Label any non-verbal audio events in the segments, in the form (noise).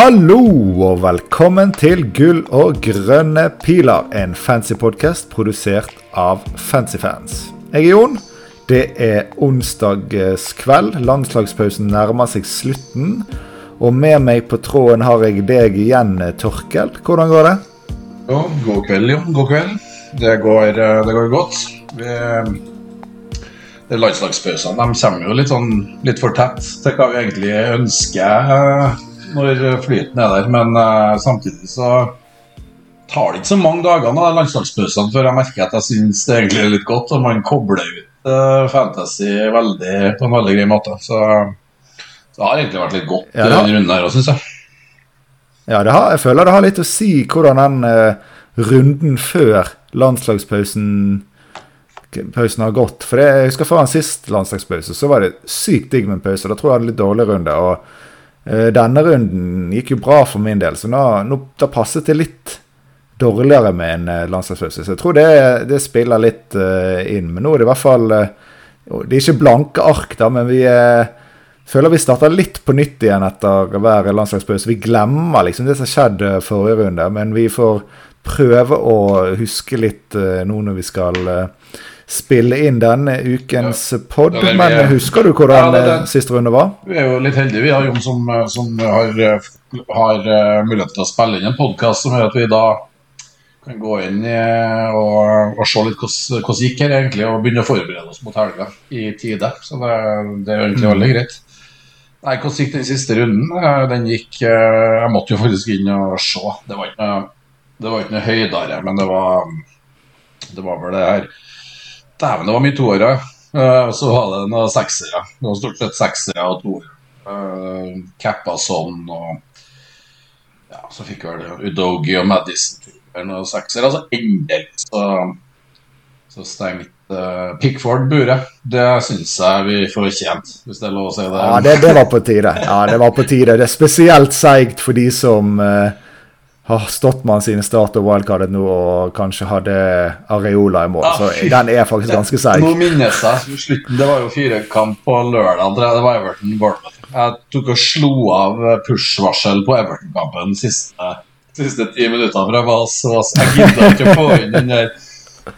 Hallo og velkommen til Gull og grønne piler, en fancy podkast produsert av Fancyfans. Jeg er Jon. Det er onsdagskveld. Landslagspausen nærmer seg slutten. Og med meg på tråden har jeg deg igjen, Torkel. Hvordan går det? Jo, god kveld, Jon. God kveld. Det går, eh, det går godt. Vi, det Landslagspausene de kommer jo litt, sånn, litt for tett til hva vi egentlig ønsker eh, når flyten er der. Men uh, samtidig så tar det ikke så mange dager med landslagspausene før jeg merker at jeg syns det egentlig er litt godt. Og man kobler ut uh, fantasy veldig, på en veldig grei måte. Så, så det har egentlig vært litt godt ja, denne runden her òg, syns jeg. Ja, har, jeg føler det har litt å si hvordan den uh, runden før landslagspausen pausen har gått. For det, jeg husker Før en sist landslagspause så var det sykt digg med en pause. Da tror jeg jeg hadde litt dårlig runde. og Eh, denne runden gikk jo bra for min del, så nå, nå, da passet det litt dårligere med en uh, landslagspause. Så jeg tror det, det spiller litt uh, inn. Men nå er det i hvert fall uh, Det er ikke blanke ark, da, men vi føler vi starter litt på nytt igjen etter hver landslagspause. Vi glemmer liksom det som skjedde forrige runde, men vi får prøve å huske litt nå når vi skal spille inn denne ukens ja. pod. Men husker du hvordan ja, det, siste runde var? Vi er jo litt heldige, vi har Jon som, som har, har mulighet til å spille inn en podkast som gjør at vi da kan gå inn og, og, se litt hvordan det gikk her egentlig, og begynne å forberede oss mot helga i tide. Så det, det er egentlig veldig greit. Nei, Hvordan gikk den siste runden? Eh, den gikk eh, Jeg måtte jo faktisk inn og se. Det var ikke noe, det var ikke noe høydere, men det var, det var vel det her Dæven, det var mye toåere. Uh, og så var det noen seksere. Det var stort sett seksere og toåere. Uh, Cappa sånn og ja, så fikk vel Udogi og Madison noen seksere. Altså endelig så, så stengte uh, Pickford buret. Det syns jeg vi fortjente, hvis det er lov å si det. Ja, det, det, var på tide. Ja, det var på tide. Det er spesielt seigt for de som uh, har stått med sine start- og wildcardet nå og kanskje hadde Areola i mål. Ah, så den er faktisk ganske seig. Nå minnes jeg slutten. Det var jo firekamp på lørdag. Det var Everton Bournemouth. Jeg tok og slo av push-varsel på Everton-kampen siste, siste ti minutter. For jeg var så Jeg gidda ikke å få inn den der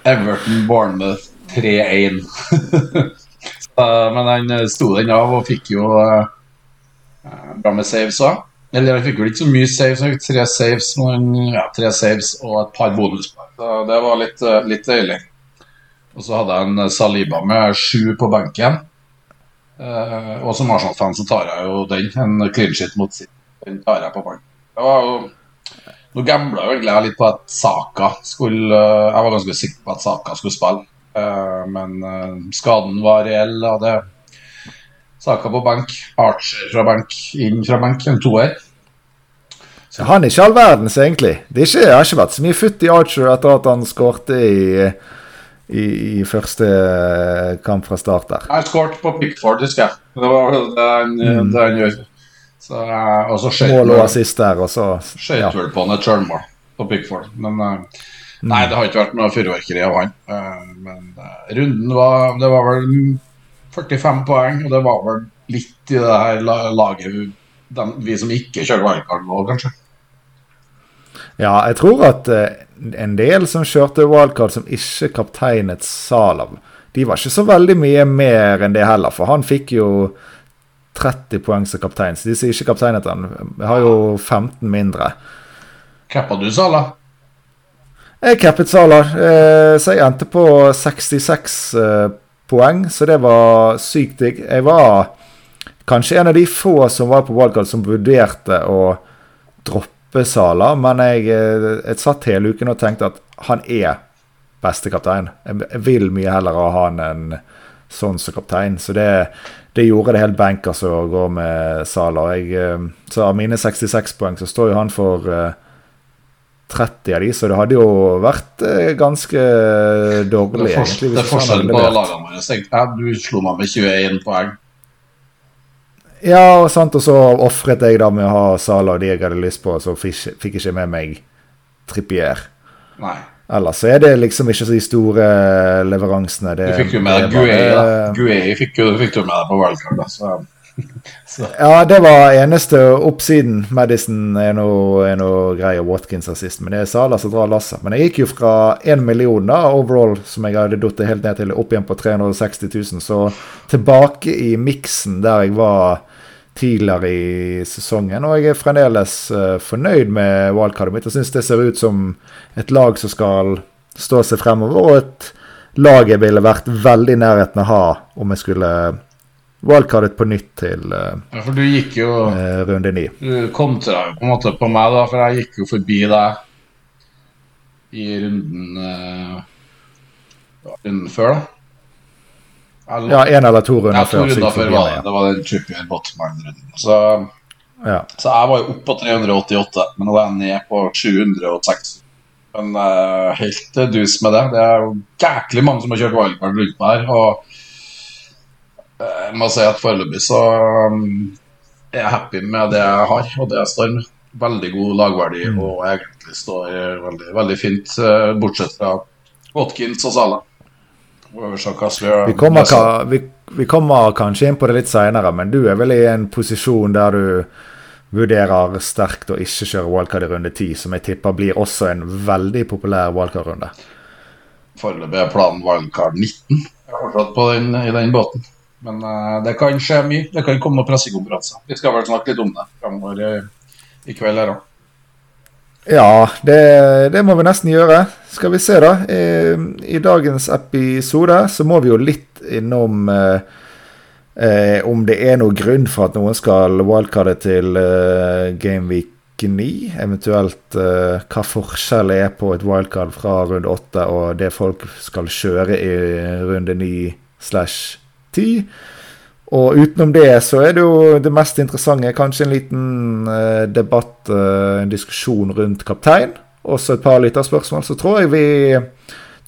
Everton Bournemouth 3-1. (laughs) Men han sto den av og fikk jo uh, bra med saves òg. Eller jeg fikk vel ikke så mye saves, jeg fikk tre saves, men, ja, tre saves og et par bonuspoeng. Det var litt, eh, litt, deilig. Og så hadde jeg en Saliba med sju på benken. Eh, og som Arsenal-fan så tar jeg jo den. En clean shit mot sitt. Den tar jeg på benken. Det var jo Nå gambla jeg egentlig litt på at Saka skulle eh, Jeg var ganske sikker på at Saka skulle spille, eh, men eh, skaden var reell. Og det Saka på bank. Archer fra bank, Inn fra bank, En toer. Så han er ikke all verdens, egentlig. Det, ikke, har ikke vært så mye futt i Archer etter at han skårte i, i, i, første kamp fra start der. Han skåret på Pickford, husker jeg. Det var det han, mm. det han gjør. Så, eh, og så skjøt Mål og assist der, og så Skjøt ja. vel på han et sjølmål på Pickford. Men uh, nei, det har ikke vært noe fyrverkeri av han. Men runden var Det var vel 45 poeng, og det var vel litt i det her laget de, vi som ikke kjører wildcard nå, kanskje. Ja, jeg tror at uh, en del som kjørte wildcard som ikke kapteinet Salav, de var ikke så veldig mye mer enn det heller, for han fikk jo 30 poeng som kaptein. Så de som ikke kapteinet han, har jo 15 mindre. Cappa du Sala? Jeg cappet Sala, uh, så jeg endte på 66 uh, poeng, så det var sykt digg. Jeg var kanskje en av de få som var på valgkart som vurderte å droppe Sala, men jeg, eh, jeg satt hele uken og tenkte at han er beste kaptein. Jeg vil mye heller ha han enn sånn som kaptein. Så det, det gjorde det helt bankers å gå med Sala. Jeg, eh, så av mine 66 poeng så står jo han for uh, 30 av de, så det hadde jo vært eh, ganske dårlig. Det er, for, det er forskjell på lagene våre. Du slo meg med 21 poeng. Ja, og, sant, og så ofret jeg da med å ha Sala og de jeg hadde lyst på, så fikk, fikk ikke med meg Trippier. Nei. Ellers så er det liksom ikke så de store leveransene. Det, du fikk jo med deg Guei. Gué fikk, fikk, du med deg på. Så. (laughs) ja, det var eneste oppsiden. Madison er noe, noe grei, og Watkins assist. Men det er Sala som drar lasset. Men jeg gikk jo fra 1 million da, overall, som jeg hadde datt helt ned til, opp igjen på 360 000. Så tilbake i miksen der jeg var tidligere i sesongen. Og jeg er fremdeles uh, fornøyd med wildcardet mitt. Jeg syns det ser ut som et lag som skal stå seg fremover, og et lag jeg ville vært veldig nærheten av å ha om jeg skulle wildcardet på nytt til uh, ja, For du gikk jo uh, runde ni. Du kontra jo på en måte på meg, da, for jeg gikk jo forbi deg i runden uh, runden før, da. Eller, ja, én eller to runder ja, to før. Runder før var det. det var den Trippier Botman-runden. Så, ja. så jeg var jo oppe på 388, men nå er jeg ned på 706. Men uh, helt dus med det. Det er jo jæklig mange som har kjørt wildcard rundt her. og jeg må si at foreløpig så um, er jeg happy med det jeg har, og det jeg står med. Veldig god lagverdi mm. og egentlig står veldig, veldig fint, uh, bortsett fra Watkins og Sala. Vi kommer, vi, vi kommer, kanskje inn på det litt seinere, men du er vel i en posisjon der du vurderer sterkt å ikke kjøre wildcard i runde 10, som jeg tipper blir også en veldig populær wildcard-runde. Foreløpig er planen wildcard 19. Jeg har fortsatt på den, i den båten. Men uh, det kan skje mye. Det kan komme noen pressekonferanser. Vi skal vel snakke litt om det framover i, i kveld her òg. Ja, det, det, må vi nesten gjøre. Skal vi se, da. I, i dagens episode så må vi jo litt innom eh, eh, om det er noen grunn for at noen skal wildcarde til eh, Gameweek 9. Eventuelt eh, hva forskjellen er på et wildcard fra runde 8 og det folk skal kjøre i runde 9 slash ti. Og utenom det så er det jo det mest interessante kanskje en liten eh, debatt, eh, en diskusjon rundt kaptein. Også et par lytterspørsmål. Så tror jeg vi,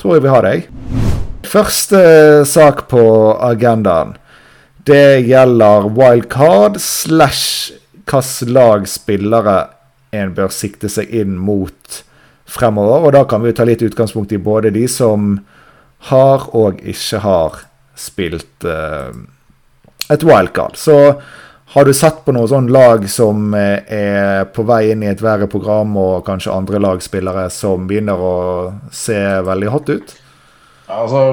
tror jeg vi har deg. Første sak på agendaen. Det gjelder wildcard slash hvilket lag spillere en bør sikte seg inn mot fremover. Og da kan vi ta litt utgangspunkt i både de som har og ikke har spilt uh, et wildcard. Så har du sett på noe sånn lag som eh, er på vei inn i et verre program, og kanskje andre lagspillere som begynner å se veldig hot ut? Ja, altså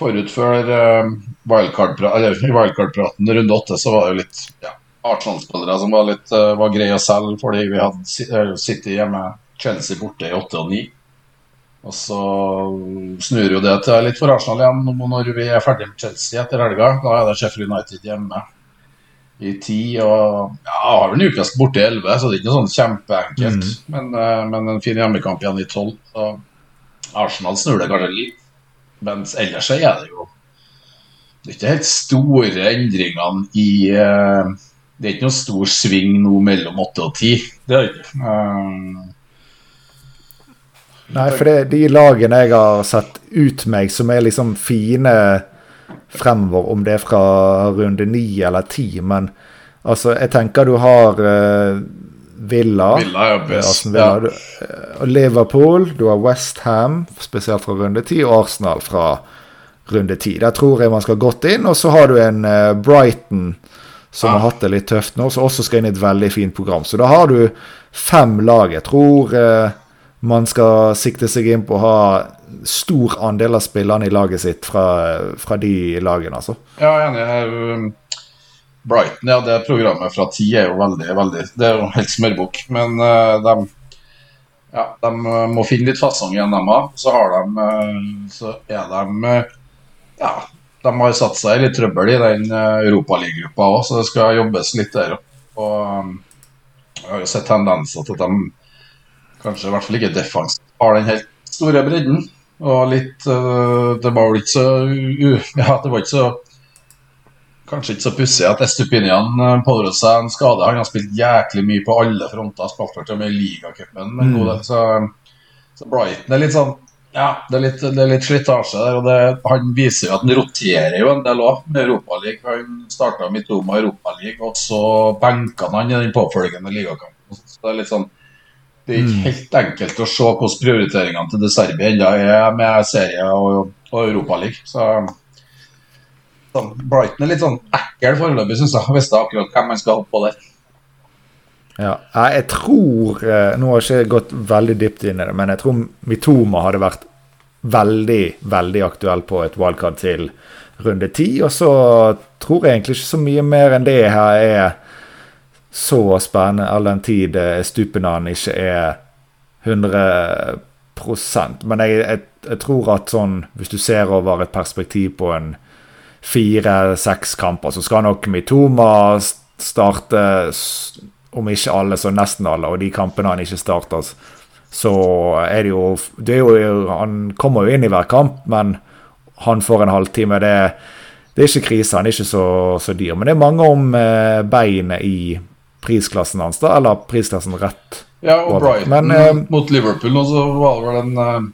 Forut før uh, wildcard-praten wildcard runde åtte, så var det jo litt ja, Arsenal-spillere som var litt uh, var greie å selge fordi vi hadde sittet hjemme Chelsea borte i åtte og ni. Og så snur jo det til litt for Arsenal igjen når vi er ferdig med Chelsea etter helga. Da er det Sheffield United hjemme i ti. Og ja, har vel Newcastle borte i elleve, så det er ikke sånn kjempeenkelt. Mm. Men, uh, men, en fin hjemmekamp igjen i tolv. Så Arsenal snur det kanskje litt. Mens ellers er det jo Det er ikke helt store endringene i uh, Det er ikke noe stor sving nå mellom åtte og ti. Det er ikke. Uh, Nei, for det de lagene jeg har sett ut meg, som er liksom fine fremover, om det er fra runde ni eller ti. Men altså, jeg tenker du har uh, Villa, Villa er best. Villa, ja. du, uh, Liverpool, du har Westham, spesielt fra runde ti, og Arsenal fra runde ti. Der tror jeg man skal godt inn. Og så har du en uh, Brighton som ja. har hatt det litt tøft nå, som også skal inn i et veldig fint program. Så da har du fem lag. Jeg tror uh, man skal sikte seg inn på å ha stor andel av spillerne i laget sitt fra, fra de lagene, altså. Ja, jeg er enig. Um, Brighton, ja, det programmet fra ti er jo veldig, veldig Det er jo helt smørbukk. Men uh, de, ja, de må finne litt fasong igjen, dem òg. Så har de uh, Så er de uh, Ja, de har satt seg i litt trøbbel i den europaligagruppa òg, så det skal jobbes litt der. Og um, jeg har jo sett tendenser til at de kanskje i hvert fall ikke defensivt har den helt store bredden. Og litt uh, Det var vel ikke så uh, Ja, det var ikke så Kanskje ikke så pussig at Estupinian uh, pådro seg en skade. Han har spilt jæklig mye på alle fronter. Spilte til og med i ligacupen en god del. Så, så, Brighton er litt sånn Ja, det er litt, det er litt slitasje der. Og det, han viser jo at han roterer jo en del òg med Europaligaen. Han starta Mitoma Europaligaen, og så benka han i den påfølgende ligakampen. Så det er litt sånn det er ikke mm. helt enkelt å se hvordan prioriteringene til De Serbia ennå er med serie og, og Europaliga. Så så Brighton er litt sånn ekkel foreløpig, syns jeg. Visste akkurat hvem man skal ha på der. Ja, jeg tror eh, Nå har jeg ikke gått veldig dypt inn i det, men jeg tror Mitoma hadde vært veldig, veldig aktuell på et wildcard til runde ti. Og så tror jeg egentlig ikke så mye mer enn det her er så spennende, all den tid eh, Stupinan ikke er 100 Men jeg, jeg, jeg, tror at sånn, hvis du ser over et perspektiv på en fire-seks kamper, så skal nok Mitoma starte om ikke alle, så nesten alle. Og de kampene han ikke starter, så er det jo, det er jo Han kommer jo inn i hver kamp, men han får en halvtime. Det, det er ikke krise, han er ikke så, så dyr. Men det er mange om eh, beinet i prisklassen hans, da, eller prisklassen rett. Ja, og Brighton Men, eh, mot Liverpool, og så var det vel en eh,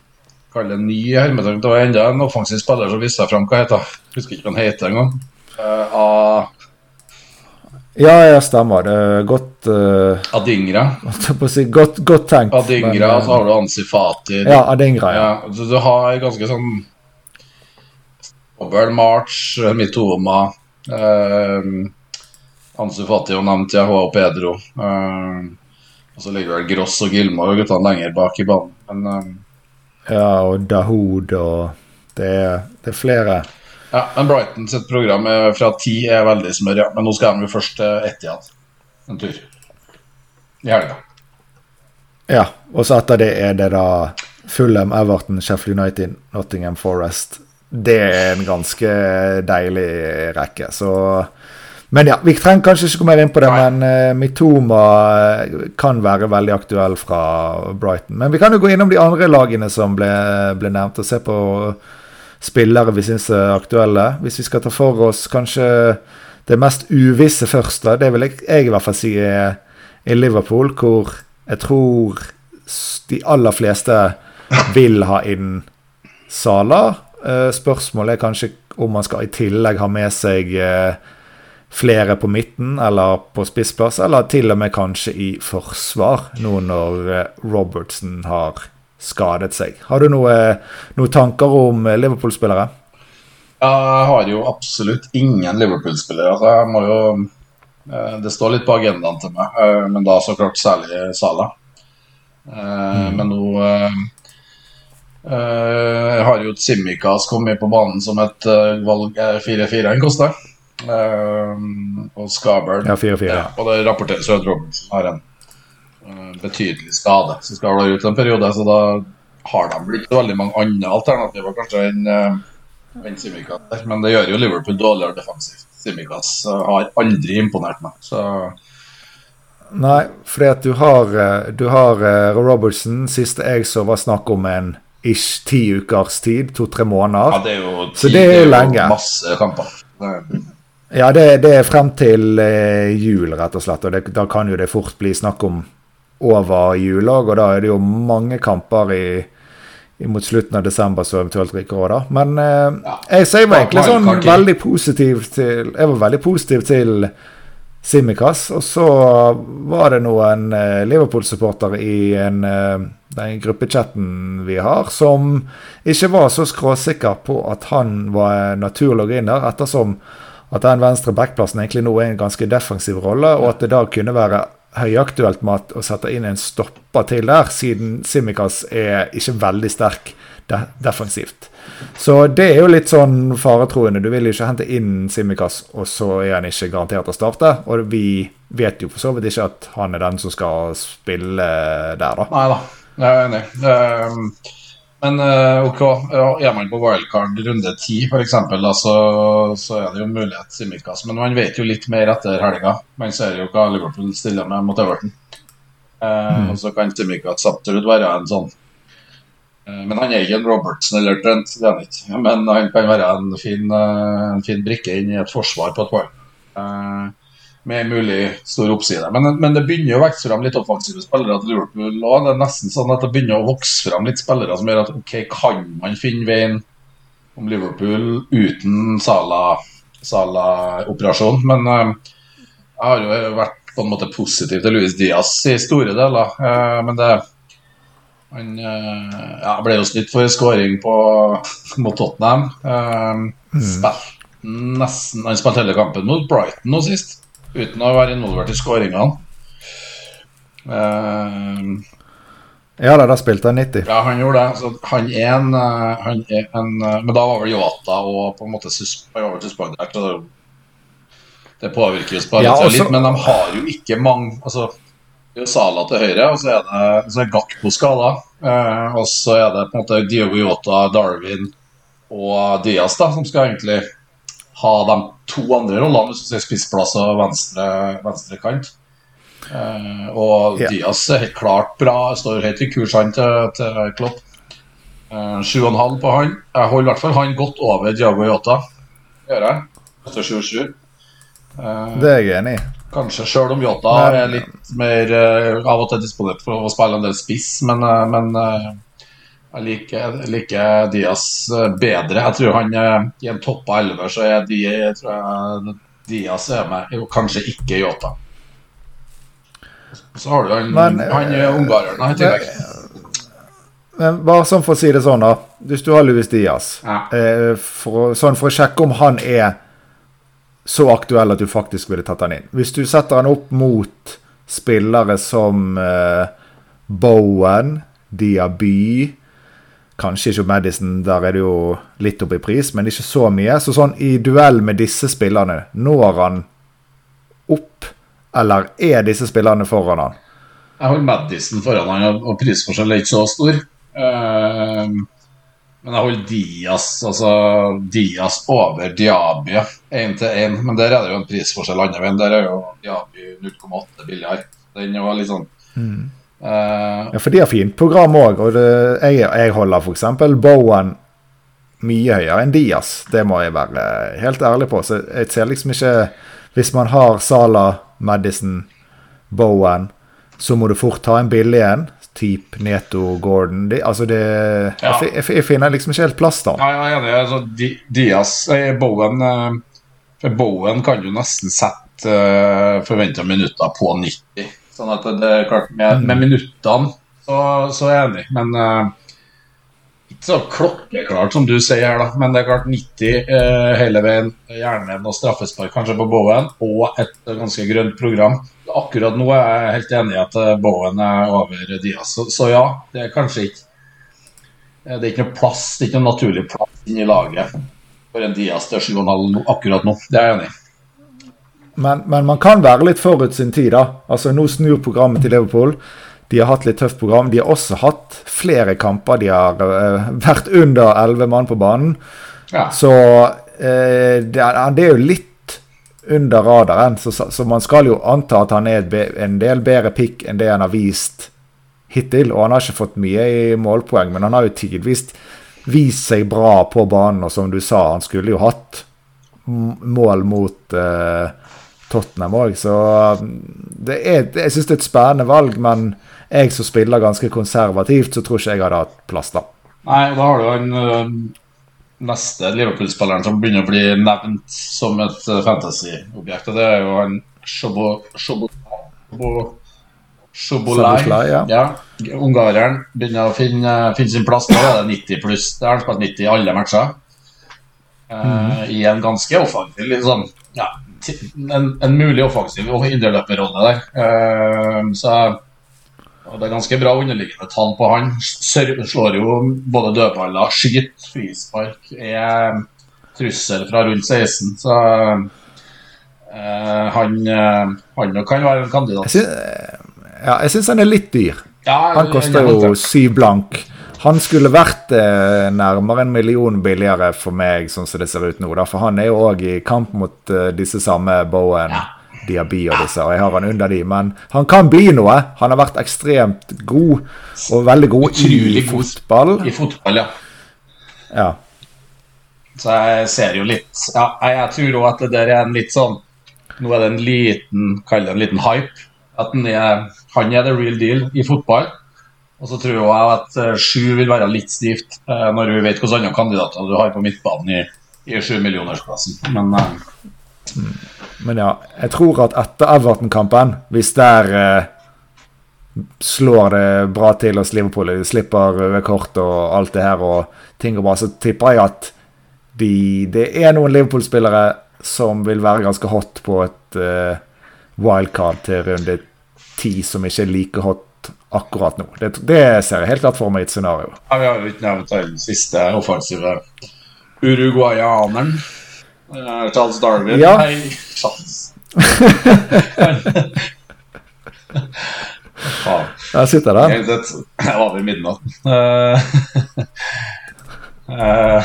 Kall det ny hermetegn. Det var enda en offensiv spiller som viste seg fram. Hva heter Husker ikke hva han heter engang. Uh, ja, ja, stemmer. Det er godt uh, Adingra. (laughs) Godt, godt, tenkt. Adingra, men, uh, så har du Ansifati. Ja, Adingra, ja. ja så du har ganske sånn Dobbel March, Mitoma uh, Ansifati og nevnt Yahua og Pedro. Uh, og så ligger vel Gross og Gilmar og guttene lenger bak i banen. Men, uh, ja, og Dahoud og det er, det er flere. Ja, men Brighton sitt program fra ti er veldig smør, ja. Men nå skal de jo først til Etiad en tur i helga. Ja, og så etter det er det da Fulham, Everton, Sheffield United, Nottingham Forest. Det er en ganske deilig rekke, så Men ja, vi trenger kanskje ikke gå mer inn på det, Nei. men uh, Mitoma kan være veldig aktuell fra Brighton. Men vi kan jo gå innom de andre lagene som ble, ble nevnt, og se på spillere vi syns er aktuelle. Hvis vi skal ta for oss kanskje det mest uvisse først, da, det vil jeg, jeg, i hvert fall si er i Liverpool, hvor jeg tror de aller fleste vil ha inn Sala. Uh, spørsmålet er kanskje om man skal i tillegg ha med seg eh, flere på midten eller på spissplass, eller til og med kanskje i forsvar, nå når Robertsen Robertson har skadet seg. Har du noen noe tanker om eh, Liverpool-spillere? Jeg har jo absolutt ingen Liverpool-spillere. Altså, jeg må jo eh, Det står litt på agendaen til meg, eh, men da så klart særlig Sala. Mm. Men nå jeg har jo Simikas kommet på banen som et valg 4-4 han koster. Og Skabern ja, 4 -4. Ja, og det rapporteres at Robertsen har en uh, betydelig skade som skal være ute en periode. Så da har de blitt veldig mange andre alternativer kanskje enn uh, enn Simikaz. Men det gjør jo Liverpool dårligere defensivt. Simikaz uh, har aldri imponert meg. Så Nei, fordi at du har, du har uh, Robertson. Siste jeg så, var snakk om en ish ti ukers tid. To-tre måneder. Ja, det er jo, ti, så det er jo lenge. Masse kamper. Ja, det, det, er frem til eh, jul, rett og slett. Og det, da kan jo det fort bli snakk om over jul òg, og da er det jo mange kamper i, i mot slutten av desember som eventuelt rykker over. da. Men eh, ja. jeg, jeg, var egentlig sånn veldig positiv til Jeg var veldig positiv til Simikaz, og så var det noen eh, Liverpool-supportere i en, eh, den gruppechatten vi har, som ikke var så skråsikker på at han var naturlig å gå inn der, ettersom at den venstre backplassen egentlig nå er en ganske defensiv rolle, og at det da kunne være høyaktuelt med å sette inn en stopper til der, siden Simikaz er ikke veldig sterk de defensivt. Så det er jo litt sånn faretroende. Du vil jo ikke hente inn Simikaz, og så er han ikke garantert å starte. Og vi vet jo for så vidt ikke at han er den som skal spille der, da. Nei da, jeg er enig. Men uh, ok, er man på wildcard runde ti f.eks., så, så er det jo mulighet Simikas. Men man vet jo litt mer etter helga. Man ser jo hva Liverpool stiller med mot Everton. Uh, mm. Og så kan Simikas absolutt være en sånn uh, Men han er ikke en Robertson eller Trent, det er han ikke. Men han kan være en fin, en fin brikke inn i et forsvar på et wildcard med mulig stor oppside. Men, men, det begynner å vokse fram litt offensive spillere til Liverpool. òg. Det er nesten sånn at det begynner å vokse fram litt spillere som gjør at ok, kan man finne veien om Liverpool uten Sala-operasjon. Sala men uh, jeg har jo vært på en måte positiv til Luis Diaz i store deler. Uh, men det han uh, ja, ble jo snytt for skåring mot Tottenham. Mm. Spilte nesten Han spilte hele kampen mot Brighton nå sist, uten å være involvert i skåringene. Uh, ja da, da spilte han 90. Ja, han gjorde det. Så han er en, eh, han er en eh, Men da var vel Yota og på en måte suspendert. Det påvirker jo spillet ja, litt, men de har jo ikke mange altså, Det er jo Sala til høyre, og så er det så er Gakpo skada. Eh, og så er det på en måte Diogo Yota, Darwin og Diaz da, som skal egentlig ha de to andre rollene, hvis du ser spissplass og venstre, venstre kant. Uh, og yeah. Diaz er helt klart bra, står helt i kurs han til, til Klopp. Uh, 7,5 på han. Jeg holder i hvert fall han godt over Diago Yota. Gjør jeg. 7-7. Uh, det er jeg enig i. Kanskje sjøl om Yota er litt mer uh, av og til disponert for å spille en del spiss, men, uh, men jeg liker, liker, Diaz bedre. Jeg tror han i en topp av 11 så er de, tror jeg, Diaz er med, kanskje ikke Yota. Så har du han, men, han ungareren i tillegg. Men bare sånn for å si det sånn, da. Hvis du har Luis Diaz, ja. eh, for, sånn for å sjekke om han er så aktuell at du faktisk ville tatt han inn. Hvis du setter han opp mot spillere som uh, Bowen, Diaby Kanskje ikke Madison, der er det jo litt opp i pris, men ikke så mye. Så sånn i duell med disse spillerne, når han opp eller er disse spillerne foran han? Jeg holder Madison foran han, og prisforskjellen er ikke så stor. Uh, men jeg holder Diaz altså Diaz over Diaby én til én. Men der er det jo en prisforskjell andre veien. Der er jo Diaby 0,8 billigere. Den var litt sånn mm. Uh, Ja, for de har fint program òg. Og det, jeg, jeg holder f.eks. Bowen mye høyere enn Diaz. Det må jeg være helt ærlig på. Så jeg ser liksom ikke Hvis man har Sala Madison, Bowen, så må du fort ta en billig en. Type Neto, Gordon de, altså det, ja. jeg, jeg, finner liksom ikke helt plass da. Ja, jeg er enig. Altså, Diaz, eh, Bowen eh, Bowen kan jo nesten sette uh, forventa minutter på 90. Sånn at det er klart Med, mm. med minuttene så, så, er jeg enig, men uh, ikke så klokkeklart som du sier her, da. Men det er klart 90 uh, hele veien. Gjerne og straffespark kanskje på Bowen, og et ganske grønt program. Akkurat nå er jeg helt enig i at eh, Bowen er over Diaz. Så, så, ja, det er kanskje ikke eh, Det er ikke noe plass, det er ikke noe naturlig plass inni laget for en Diaz til 7,5 akkurat nå. Det er jeg enig i. Men, men, man kan være litt forut sin tid, da. Altså Nå snur programmet til Liverpool. De har hatt litt tøft program. De har også hatt flere kamper. De har uh, vært under elleve mann på banen. Ja. Så uh, det, er, det, er jo litt under radaren. Så, så, man skal jo anta at han er en del bedre pick enn det han har vist hittil. Og han har ikke fått mye i målpoeng, men han har jo tidvis vist seg bra på banen. Og som du sa, han skulle jo hatt mål mot uh, Tottenham òg. Så det er, jeg syns det er et spennende valg, men jeg som spiller ganske konservativt, så tror ikke jeg hadde hatt plass da. Nei, da har du han uh, neste Liverpool-spilleren som begynner å bli nevnt som et uh, fantasy-objekt. Og det er jo han Sjobolai. Ja. ja. Ungareren begynner å finne, finne, sin plass. Nå er det 90 pluss. Det har han spilt 90 i alle matcher. Uh, mm. I en ganske offensiv sånn, ja, en, en, mulig offensiv indreløperrolle der. Uh, så og Det er ganske bra underliggende tall på han. Slår jo både dødballer, skyter, frispark, er trussel fra rundt 16. Så uh, han, uh, han kan være en kandidat. Jeg synes, ja, jeg syns han er litt dyr. Ja, han koster jo syv blank. Han skulle vært eh, nærmere en million billigere for meg, sånn som det ser ut nå. Da. For han er jo òg i kamp mot eh, disse samme Bowen. Ja. Diaby og disse, og jeg har han under de, men han kan bli noe. Han har vært ekstremt god, og veldig god Utrolig i fotball. I fotball, ja. ja. Så jeg ser jo litt Ja, jeg tror òg at det der er en litt sånn Nå er det en liten, kall det en liten hype. At er, han er the real deal i fotball. Og så tror jeg at uh, sju vil være litt stivt, uh, når vi vet hvilke andre kandidater du har på midtbanen i, i sju-millionersklassen. Men uh. Men ja, jeg tror at etter Everton-kampen, hvis der eh, slår det bra til hos Liverpool, slipper røde kort og alt det her og ting går bra, så tipper jeg at de, det er noen Liverpool-spillere som vil være ganske hot på et uh, wildcard til runde ti, som ikke er like hot akkurat nå. Det, det ser jeg helt klart for meg i et scenario. Ja, vi har jo ikke nevnt den siste offensive uruguayaneren. Uh, Charles Darwin. Ja. Nei, Charles. Faen. Der sitter den. Helt sett. Jeg var ved midnatt. Uh, uh,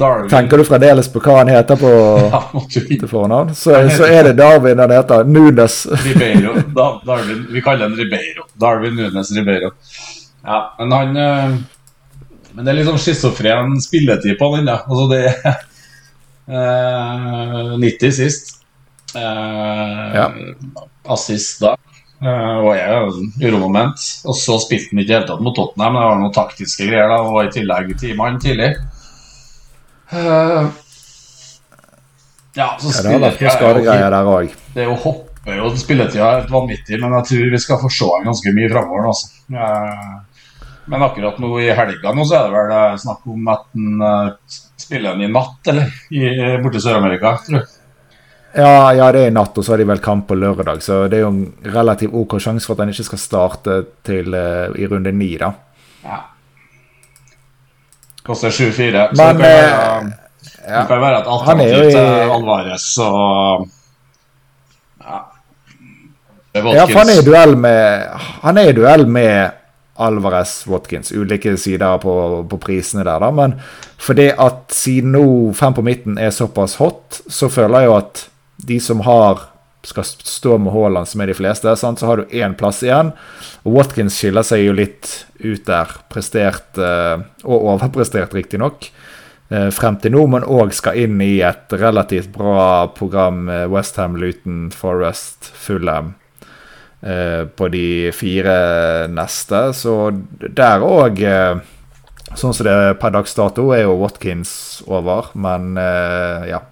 Darwin Tenker du fremdeles på hva han heter på (laughs) Ja, til fornavn? Så, så er det Darwin han heter. Nunes. Ribeiro. (laughs) Da, Darwin, vi kaller han Ribeiro. Darwin Nunes Ribeiro. Ja, men han eh, Men det er litt sånn schizofren spilletid på den, da. Altså, det er eh, 90 sist. Eh, Ja. Assist da. Uh, og jeg en uromoment. Og så spilte han ikke i det hele tatt mot Tottenham. Det var noen taktiske greier, da, og i tillegg ti mann tidlig. Eh, ja, så Ja, det har spiller vært noen skadegreier der òg. det er jo hopper jo spilletida er helt vanvittig, men jeg tror vi skal få se ham ganske mye framover. Altså. Eh, Men akkurat nå i helga nå så er det vel eh, snakk om at han spiller han i natt, eller? I, borte i Sør-Amerika, tror jeg. Ja, ja, det er i natt, og så har de vel kamp på lørdag. Så det er jo en relativt OK sjanse for at han ikke skal starte til, uh, i runde ni, da. Ja. Koster 7-4. Så Men, det kan være, ja. det kan være et er alternativ i- til Alvarez og Ja. Ja, for han er i duell med Han er i duell med Alvarez Watkins. Ulike sider på, på prisene der, da. Men fordi at siden nå fem på midten er såpass hot, så føler jeg jo at de som har skal stå med Haaland, som er de fleste, så har du én plass igjen. Og Watkins skiller seg jo litt ut der. Prestert, eh, og overprestert, riktignok, eh, frem til nå, men òg skal inn i et relativt bra program. Westham, Luton, Forest, Fulham eh, på de fire neste. Så der òg, eh, sånn som det er per dags dato, er jo Watkins over. Men eh, ja.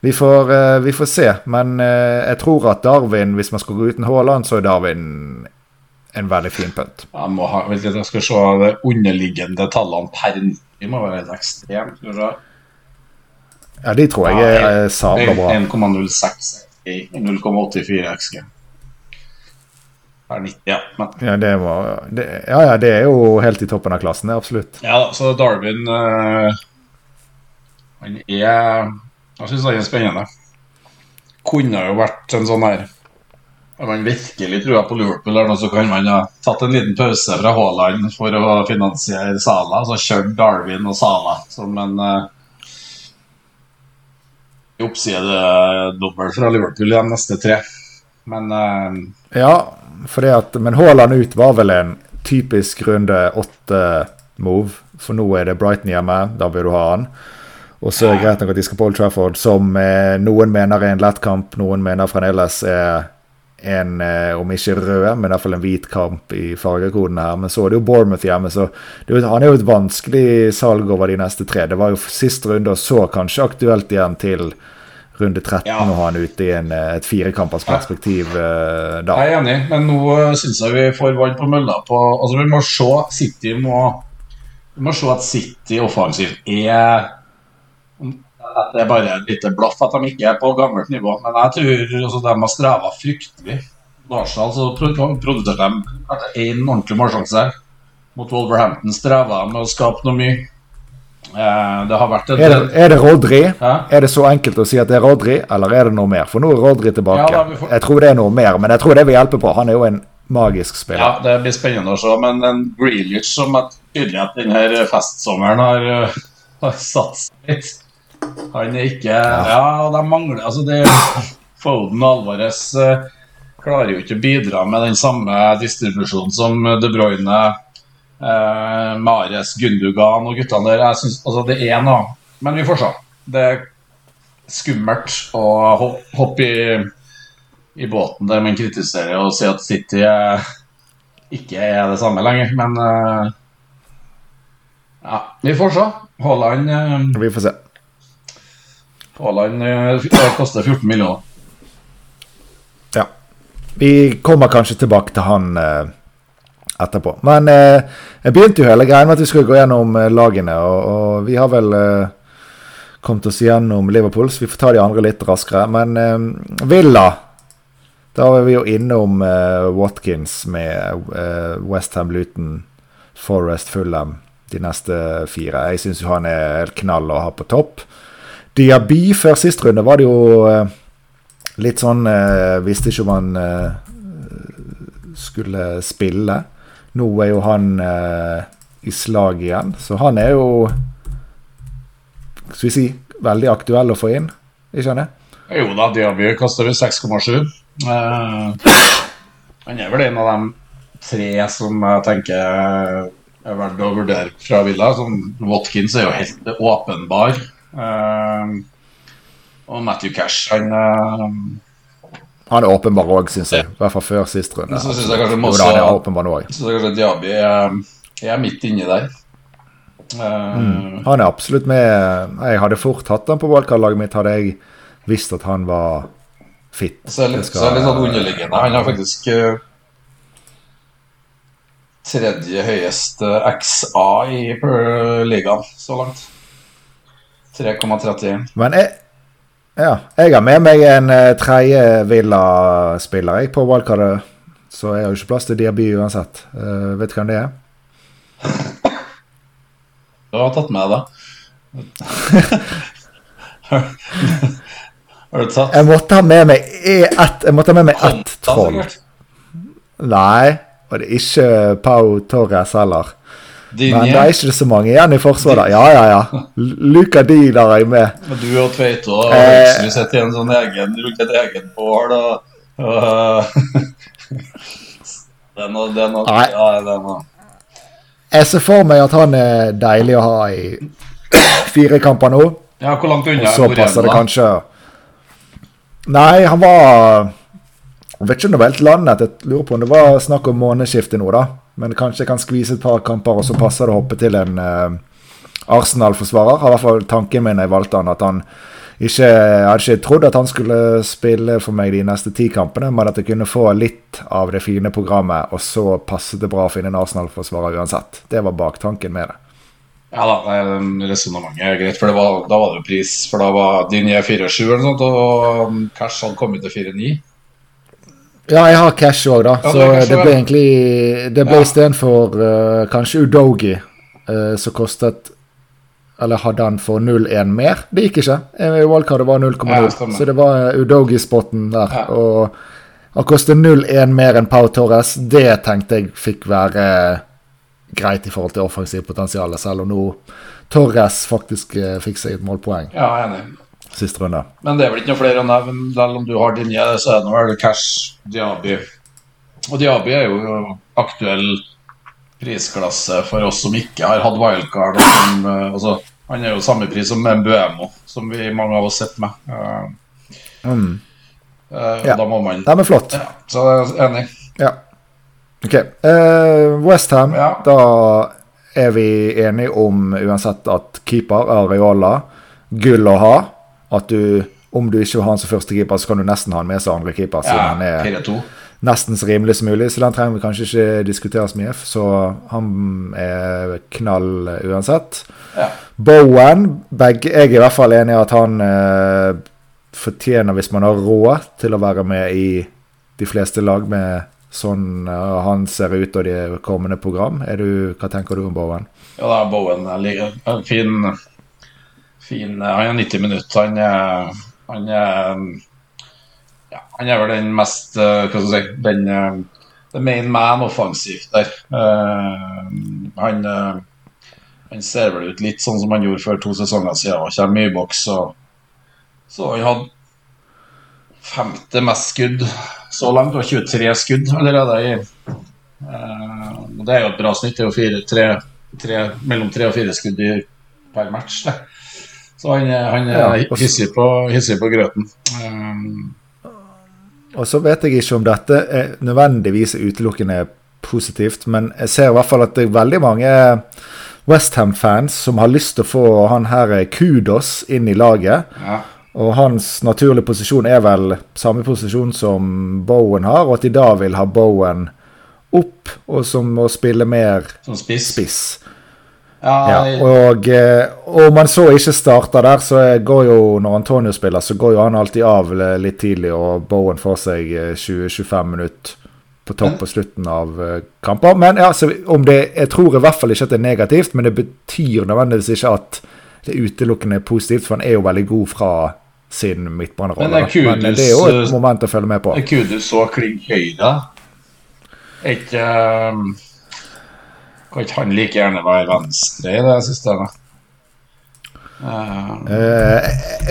Vi får, eh, vi får se. Men eh, jeg tror at Darwin, hvis man skal gå uten Haaland, så er Darwin en veldig fin punt. Jeg må ha, vet jeg skal se de underliggende tallene per 90. Det må være helt ekstremt. Vi. Ja, de tror jeg er eh, sabla bra. 1,06 i 0,84 XG. Per 90, ja. Men, Ja, det var, det, ja, ja, det er jo helt i toppen av klassen, det, absolutt. ja så Darwin eh, Han er Jeg syns det er spennende. Kunne jo vært en sånn her Har man virkelig trua på Liverpool, eller noe, så kan man ha tatt en liten pause fra Haaland for å finansiere Sala. Så kjørt Darwin og Sala som en uh, oppsidedobbel fra Liverpool i de neste tre. Men uh, Ja, at, men Haaland ut var vel en typisk runde åtte-move. For nå er det Brighton hjemme, da vil du ha han. Og så er det greit nok at de skal på Old Trafford, som eh, noen mener er en lett kamp, noen mener fremdeles er en, eh, om ikke rød, men i hvert fall en hvit kamp i fargekoden her. Men så er det jo Bournemouth hjemme, så det, han er jo et vanskelig salg over de neste tre. Det var jo sist runde, og så kanskje aktuelt igjen til runde 13 Ja. å ha han ute i en, eh, et firekampers perspektiv eh, da. Jeg er enig, men nå syns jeg vi får vann på mølla på Altså, vi må se City må Vi må se at City offensivt er At det er bare et lite blaff at de ikke er på gammelt nivå. Men jeg tror også de har streva fryktelig. Arsenal så pro- produserte de én ordentlig målsjanse. Mot Wolverhampton streva de med å skape noe mye. Eh, det har vært et Er det, er det Rodri? Hæ? Er det så enkelt å si at det er Rodri, eller er det noe mer? For nå er Rodri tilbake. Ja, får- Jeg tror det er noe mer, men jeg tror det vil hjelpe på. Han er jo en magisk spiller. Ja, det blir spennende å se. Men en Grealish som tydelig at denne festsommeren har, uh, har satt seg litt Han er ikke Ja, og de mangler Altså, det Foden og Alvarez uh, klarer jo ikke å bidra med den samme distribusjonen som De Bruyne, eh, Mares, Gundugan og guttene der. Jeg synes, altså, det er noe Men vi får se. Det er skummelt å hoppe i i båten der man kritiserer og sier at City eh, ikke er det samme lenger, men eh, Ja, vi får se. Haaland eh, Vi får se. Haaland eh, koster 14 millioner. Ja. Vi kommer kanskje tilbake til han eh, etterpå. Men eh, jeg begynte jo hele greia med at vi skulle gå gjennom eh, lagene, og, og vi har vel eh, kommet oss gjennom Liverpool, så vi får ta de andre litt raskere. Men eh, Villa Da er vi jo innom eh, Watkins med eh, Westham, Luton, Forest, Fulham de neste fire. Jeg syns jo han er helt knall å ha på topp. Diaby før sist runde var det jo eh, litt sånn eh, Visste ikke om han eh, skulle spille. Nå er jo han i slag igjen, så han er jo Skal vi si veldig aktuell å få inn, ikke sant? Jo da, Diaby kaster vi 6,7. Eh, han er vel en av de tre som jeg tenker er verdt å vurdere fra Villa. Sånn, Watkins er jo helt åpenbar. Eh, og Matthew Cash, han eh, Han er åpenbar òg, syns jeg. I hvert fall før sist runde. Så synes jeg kanskje han er åpenbar nå òg. Kanskje Diaby er, er midt inni der. Eh, Han er absolutt med. Jeg hadde fort hatt han på wildcard-laget mitt, hadde jeg visst at han var fit. Så er det litt, skal- så er det litt sånn underliggende. Han har faktisk uh, tredje høyeste XA i ligaen så langt. 3,31. Men jeg, ja, jeg har med meg en uh, tredje Villa-spiller jeg på wildcardet. Så jeg har jo ikke plass til Diaby uansett. Uh, vet du hvem det er? Du har tatt med det. (laughs) har du tatt Jeg måtte ha med meg e- ett Jeg måtte ha med meg ett troll. Nei, og det er ikke Pau Torres heller. Men det er ikke så mange igjen i forsvaret. Ja, ja, ja. Luka Di der er jeg med. og du og Tveito og Eh. Høgsrud sitter i en sånn egen rundt et eget bål og, (laughs) Den og den og Nei. Ja, den og. Jeg ser for meg at han er deilig å ha i fire kamper nå. Ja, hvor langt unna Og så er passer det kanskje Nei, han var Jeg vet ikke om det var helt landet. Jeg lurer på om det var snakk om månedsskifte nå, da. Men kanskje jeg kan skvise et par kamper, og så passer det å hoppe til en eh, Arsenal-forsvarer. Har i hvert fall tanken min da jeg valgte han, at han ikke Jeg hadde ikke trodd at han skulle spille for meg de neste ti kampene, men at jeg kunne få litt av det fine programmet, og så passet det bra å finne en Arsenal-forsvarer uansett. Det var baktanken med det. Ja da, resonnementet er greit, for var, da var det jo pris. For da var Dinje 4-7 eller noe sånt, og um, Cash hadde kommet til 4-9. Ja, jeg har cash òg, da. Ja, så det det ble egentlig Det ble Ja. istedenfor uh, kanskje Udogi, uh, som kostet Eller hadde han for 0-1 mer? Det gikk ikke. Eh, Wildcardet var 0,0, Ja, så det var Udogi-spotten der. Og han kostet 0,1 mer enn Pau Torres. Det tenkte jeg fikk være eh, greit i forhold til offensivt potensial, selv om nå Torres faktisk fikk seg et målpoeng Ja, jeg er enig. Siste runde. Men det er vel ikke noe flere å nevne. Selv om du har Dinje, så er det vel Cash, Diaby. Og Diaby er jo aktuell prisklasse for oss som ikke har hatt wildcard. Som, eh, altså, han er jo samme pris som Mbuemo, som vi mange av oss sitter med. Eh, Mm. Uh, Ja. Da må man Nei, men flott. ja, Så jeg er enig. Ja. Ok. Uh, Westham, Ja. da er vi enige om uansett at keeper, Areola, gull å ha. At du, om du ikke har han som første keeper, så kan du nesten ha han med som andre keeper. Siden Ja, han er nesten så rimelig som mulig, så den trenger vi kanskje ikke diskutere så mye. Så han er knall uansett. Ja. Bowen begge, Jeg er i hvert fall enig i at han eh, fortjener, hvis man har råd, til å være med i de fleste lag med sånn uh, han ser ut og de kommende program. Du, hva tenker du om Bowen? Ja, da Bowen er en fin, fin Han er 90 minutter. Han er, han er ja, Han er vel den mest eh, Hva skal jeg si Den eh, the main man offensivt der. Eh, han eh, Han ser vel ut litt sånn som han gjorde for to sesonger siden og kommer mye i boks. Og, så han hadde femte mest skudd så langt, og 23 skudd allerede i Eh, det er jo et bra snitt. Det er jo fire, tre, tre, mellom tre og fire skudd per match. Det. Så han, han er Ja, hissig, på, hissig på grøten. Um, Og så vet jeg ikke om dette er nødvendigvis utelukkende positivt, men jeg ser i hvert fall at det er veldig mange Westham-fans som har lyst til å få han her kudos inn i laget. ja. Og hans naturlige posisjon er vel samme posisjon som Bowen har, og at de da vil ha Bowen opp, og som må spille mer Som spiss. spiss. Ja, og eh, om han så ikke starter der, så går jo når Antonio spiller, så går jo han alltid av litt tidlig, og Bowen får seg 20-25 minutter på topp på slutten av kamper. Men ja, om det, jeg tror i hvert fall ikke at det er negativt, men det betyr nødvendigvis ikke at det utelukkende er positivt, for han er jo veldig god fra sin midtbanerolle. Men, men, det er jo et moment å følge med på. Kudus så klink høy da ikke um kan ikke han like gjerne være venstre i det systemet? Uh,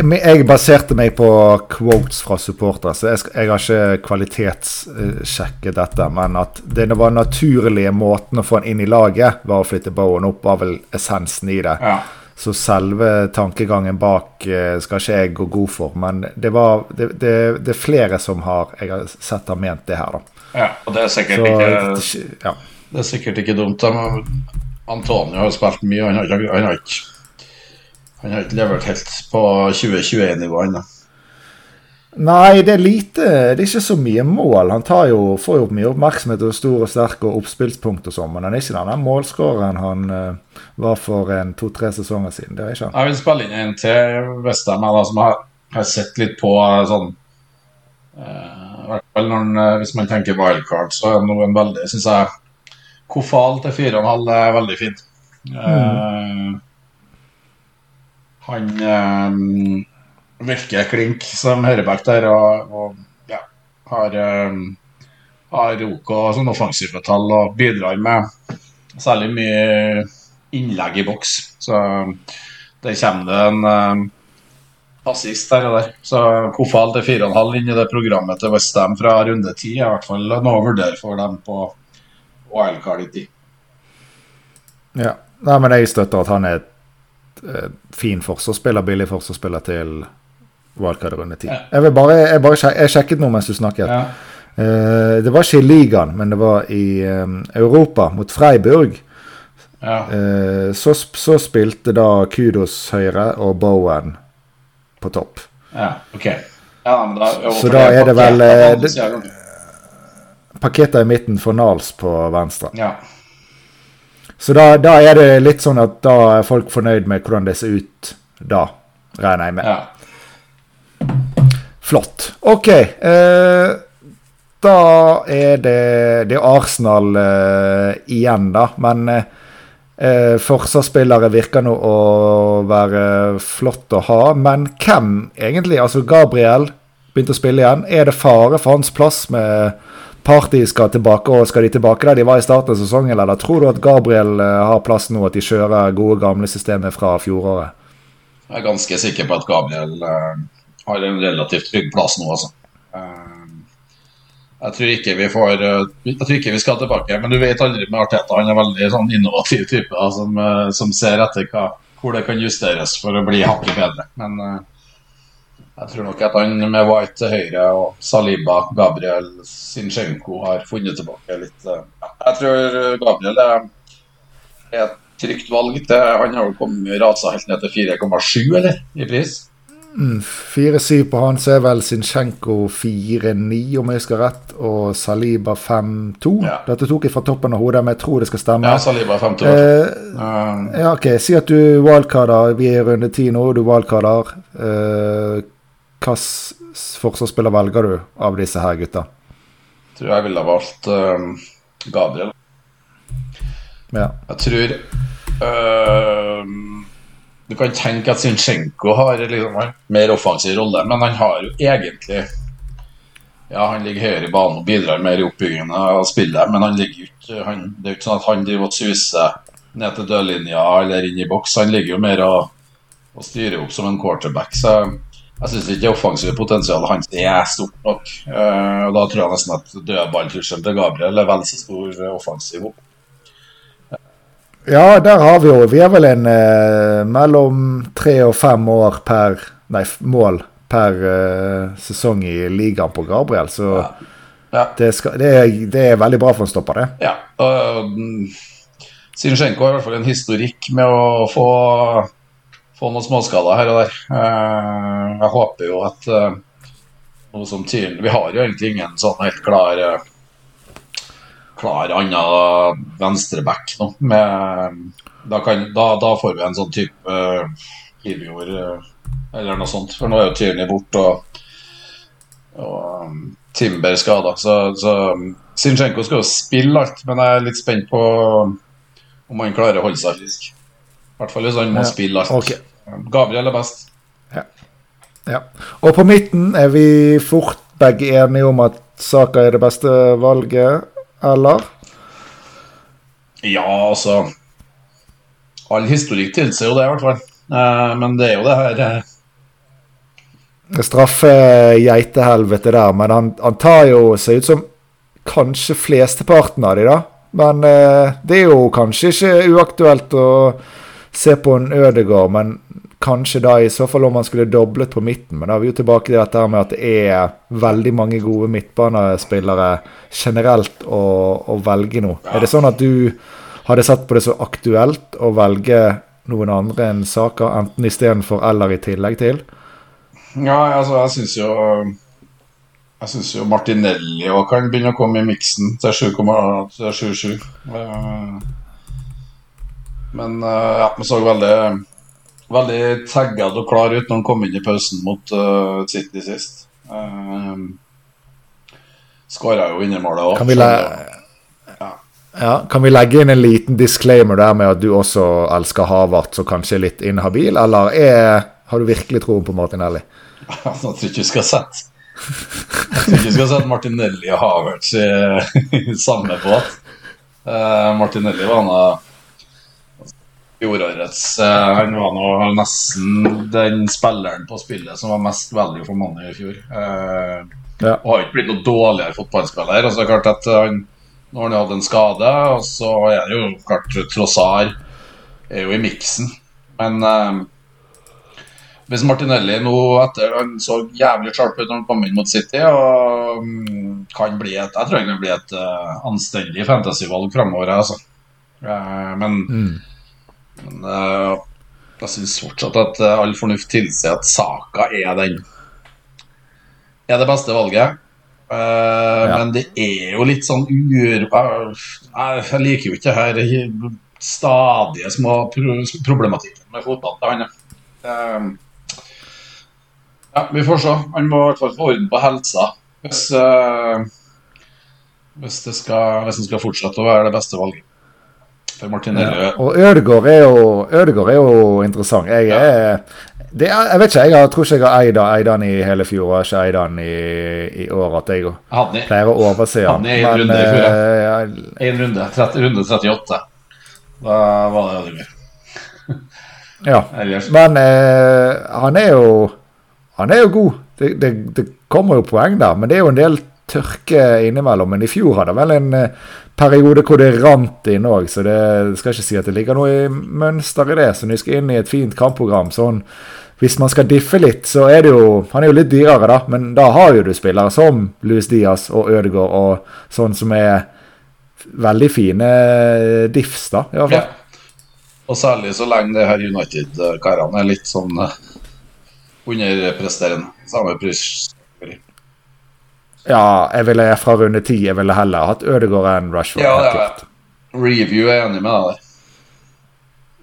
jeg baserte meg på quotes fra supportere, så jeg, jeg, har ikke kvalitetssjekket dette. Men at det var naturlige måten å få han inn i laget, var å flytte Bowen opp, var vel essensen i det. Ja. Så selve tankegangen bak uh, skal ikke jeg gå god for. Men det, var, det, det, det, er flere som har jeg har sett har ment det her, da. Ja, og det er sikkert så, ikke ja. Det er sikkert ikke dumt. Antonio har spilt mye, han har, han har, ikke, han har ikke levert helt på 2021-nivå ennå. Nei, det er lite. Det er ikke så mye mål. Han jo, får jo mye oppmerksomhet og stor og sterk og oppspillspunkt og sånn, men han er ikke den målskåreren han uh, var for en to-tre sesonger siden. Det er ikke han. Jeg vil spille inn en til Vestheim, som har, har, sett litt på sånn uh, hvert fall når, Hvis man tenker wildcard, så er noe en veldig, syns jeg Kofal til 4,5 er veldig fin. Mm. Uh, han um, virker klink som høyreback der og, og ja, har, um, har OK sånn offensive tall og bidrar med særlig mye innlegg i boks. Så der kommer det en assist der og der. Så Kofal til 4,5 inn i det programmet til Westham fra runde 10 er i hvert fall noe å vurdere for dem på wildcard i tid. Ja. Nei, men jeg støtter at han er et uh, fin forsvarsspiller, billig forsvarsspiller til wildcard runde ti. Ja. Jeg, bare, jeg, bare sjek, jeg sjekket noe mens du snakket. Ja. Uh, det var ikke i ligaen, men det var i um, Europa, mot Freiburg. Ja. Uh, så, så, spilte da Kudos høyre og Bowen på topp. Ja, ok. Ja, da, så da er det vel det, Paketta i midten for Nals på venstre. Ja. Så da, da, er det litt sånn at da er folk fornøyd med hvordan det ser ut da, regner jeg med. Ja. Flott. OK. Eh, da er det, det er Arsenal eh, igjen, da. Men eh, forsvarsspillere virker nå å være flott å ha. Men hvem egentlig? Altså Gabriel begynte å spille igjen. Er det fare for hans plass med Party skal tilbake, og skal de tilbake der de var i starten av sesongen, eller tror du at Gabriel eh, har plass nå, at de kjører gode, gamle systemet fra fjoråret? Jeg er ganske sikker på at Gabriel uh, har en relativt trygg plass nå, altså. Uh, jeg tror ikke vi får Jeg tror ikke vi skal tilbake, men du vet aldri med Arteta. Han er veldig sånn innovativ type som, som ser etter hva, hvor det kan justeres for å bli hakket bedre. Men jeg tror nok at han med White til høyre og Saliba, Gabriel, Sinchenko har funnet tilbake litt. Eh, jeg tror Gabriel er et trygt valg. til Han har jo kommet rasa helt ned til 4,7 eller, i pris. Mm, 4,7 på han, så er vel Zinchenko 4,9 om jeg husker rett, og Saliba 5,2. Ja. Dette tok jeg fra toppen av hodet, men jeg tror det skal stemme. Ja, Saliba 5,2. Eh, um, ja, ok, Si at du wildcarder, vi er i runde 10 nå, du wildcarder. Eh, Hvilken forsvarsspiller velger du av disse her gutta? Jeg tror jeg ville ha valgt uh, Gabriel. Ja. Jeg tror uh, Du kan tenke at Zinchenko har liksom mer offensiv rolle, men han har jo egentlig Ja, han ligger høyere i banen og bidrar mer i oppbyggingen av spillet, men han ligger ikke han, Det er jo ikke sånn at han driver og suser ned til dørlinja eller inn i boks. Han ligger jo mer og, og styrer opp som en quarterback. Så jeg syns ikke det offensive potensialet hans er stort nok. Uh, og Da tror jeg nesten at dødballtrusselen til Gabriel er vel så stor offensiv. Ja, der har vi jo Vi er vel en uh, mellom tre og fem år per Nei, mål per uh, sesong i ligaen på Gabriel, så ja. Ja. Det, skal, det, er, det, er, veldig bra for en stopper, det. Ja. Uh, Sinchenko har i hvert fall en historikk med å få få noen småskader her og der. Eh, jeg håper jo at eh, noe som tydelig Vi har jo egentlig ingen sånn helt klar eh, klar annen venstreback nå. Da, kan, da, da, får vi en sånn type uh, Ivjord uh, eller noe sånt. For nå er jo Tyrni borte, og, og um, Timber skada. Så, så Sinchenko skal jo spille alt, men jeg er litt spent på om han klarer å holde seg frisk. I hvert fall hvis han må ja. spille alt. Okay. Gabriel er best. Ja. ja. Og på midten er vi fort begge enige om at Saka er det beste valget, eller? Ja, altså All historikk tilsier jo det, i hvert fall. Eh, men det er jo det her eh. Det straffer geitehelvete der, men han, han, tar jo seg ut som kanskje flesteparten av de, da. Men eh, det er jo kanskje ikke uaktuelt å se på en Ødegård, men kanskje da i så fall om man skulle doblet på midten. Men da er vi jo tilbake til dette med at det er veldig mange gode midtbanespillere generelt å, å velge nå. Er det sånn at du hadde sett på det så aktuelt å velge noen andre enn saker, enten istedenfor eller i tillegg til? Ja, altså jeg syns jo jeg syns jo Martinelli òg kan begynne å komme i miksen til 7,77. Men uh, ja, vi så veldig veldig tagged og klar ut når han kom inn i pausen mot uh, City sist. Uh, Skåra jo vinnermålet òg. Kan, ja. ja, kan vi legge inn en liten disclaimer der med at du også elsker Havert, så kanskje litt inhabil, eller er, har du virkelig troen på Martinelli? (laughs) Jeg tror ikke vi skal sette Jeg tror ikke vi skal sette Martinelli og Havertz i, (laughs) i samme båt. Uh, Martinelli var noe fjorårets uh, Han var nå nesten den spilleren på spillet som var mest value for money i fjor. Uh, ja. Og har ikke blitt noe dårligere fotballspiller. Altså, klart at han, Nå har han hatt en skade, og så er det jo klart Trossar er jo i miksen. Men uh, hvis Martinelli nå etter han så jævlig sharp ut når han kom inn mot City, og um, kan bli et, jeg tror han kan bli et uh, anstendig fantasyvalg framover. Altså. Uh, men mm. Men uh, jeg syns fortsatt at uh, all fornuft tilsier at Saka er den Er det beste valget. Uh, ja. Men det er jo litt sånn ur... Jeg liker jo ikke her stadige små pro problematikken med fotball til han. Uh, ja, vi får se. Han må i hvert fall få orden på helsa hvis, hvis, det skal, hvis det skal fortsette å være det beste valget. For Martinelli ja. Og Ødegaard er, jo, Ødegård er jo interessant. Jeg, er, er, jeg vet ikke, jeg tror ikke jeg har eid, eid han i hele fjor. Jeg har ikke eid han i, i år. At jeg hadde, pleier å overse han. Hadde en runde i fjor. Uh, en runde, 30, runde 38. Da var det Ødegaard. (laughs) ja. Men eh, han er jo Han er jo god. Det, det, det kommer jo poeng der, men det er jo en del tørke innimellom. Men i fjor hadde vel en uh, periode hvor det rant inn òg, så det skal ikke si at det ligger noe i mønster i det. Så når vi skal inn i et fint kampprogram sånn Hvis man skal diffe litt, så er det jo Han er jo litt dyrere, da, men da har jo du spillere som Louis Diaz og Ødegaard og sånn som er veldig fine diffs, da, i hvert fall. Ja. Og særlig så lenge det her United-karene er litt sånn uh, underpresterende. Samme pris ja, jeg ville fra runde ti. Jeg ville heller hatt Ødegaard enn Rashford. Ja, ja. Review er enig med deg.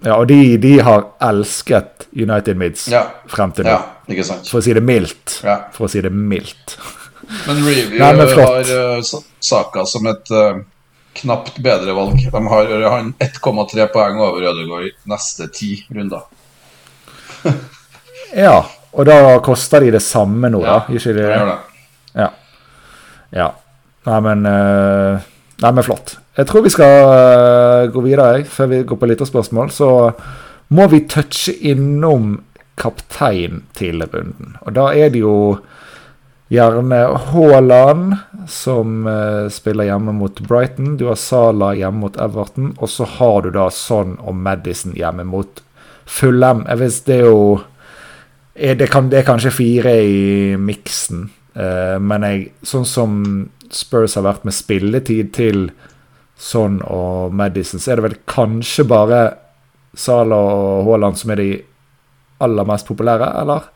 Ja, og de, de, har elsket United Mids ja. frem til nå. Ja, ikke sant. For å si det mildt. Ja. For å si det mildt. Men Review Nei, men har uh, Saka som et uh, knapt bedre valg. De har, har 1,3 poeng over Ødegaard i neste ti runder. ja, og da koster de det samme nå, da? Ikke det? Gjør det. Ja. Nei, men uh, Nei, men flott. Jeg tror vi skal uh, gå videre før vi går på lytterspørsmål. Så må vi touche innom kaptein til runden. Og da er det jo gjerne Haaland som uh, spiller hjemme mot Brighton. Du har Sala hjemme mot Everton. Og så har du da Son og Madison hjemme mot Fulham. Jeg vet, det er jo det, kan, det er kanskje fire i miksen. Uh, men jeg, sånn som Spurs har vært med spilletid til Son og Madison, så er det vel kanskje bare Sala og Haaland som er de aller mest populære, eller?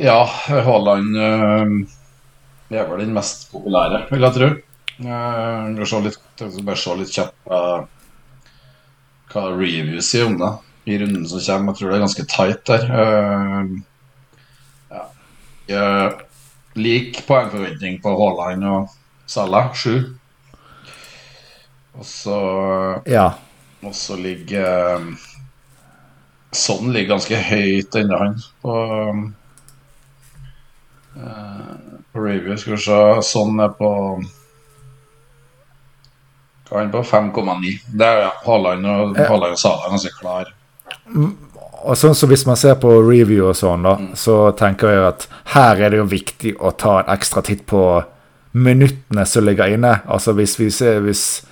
Ja, Haaland øh, er vel den mest populære, vil jeg tro. Jeg skal litt, bare se litt kjapt uh, hva reviews sier om det i runden som kommer. Jeg tror det er ganske tight der. Uh. Jeg lik poengforventning på Haaland og Salah, sju. Og så ja. Og så ligger Sånn ligger ganske høyt ennå, han. På, på review. Skal vi se. Sånn er på Hva er han på? 5,9. Det er ja, Haaland og. Haaland og Salah er ganske klar. Og sånn så Hvis man ser på review og sånn, da, mm. så tenker jeg at her er det jo viktig å ta en ekstra titt på minuttene som ligger inne. Altså Hvis, vi ser, hvis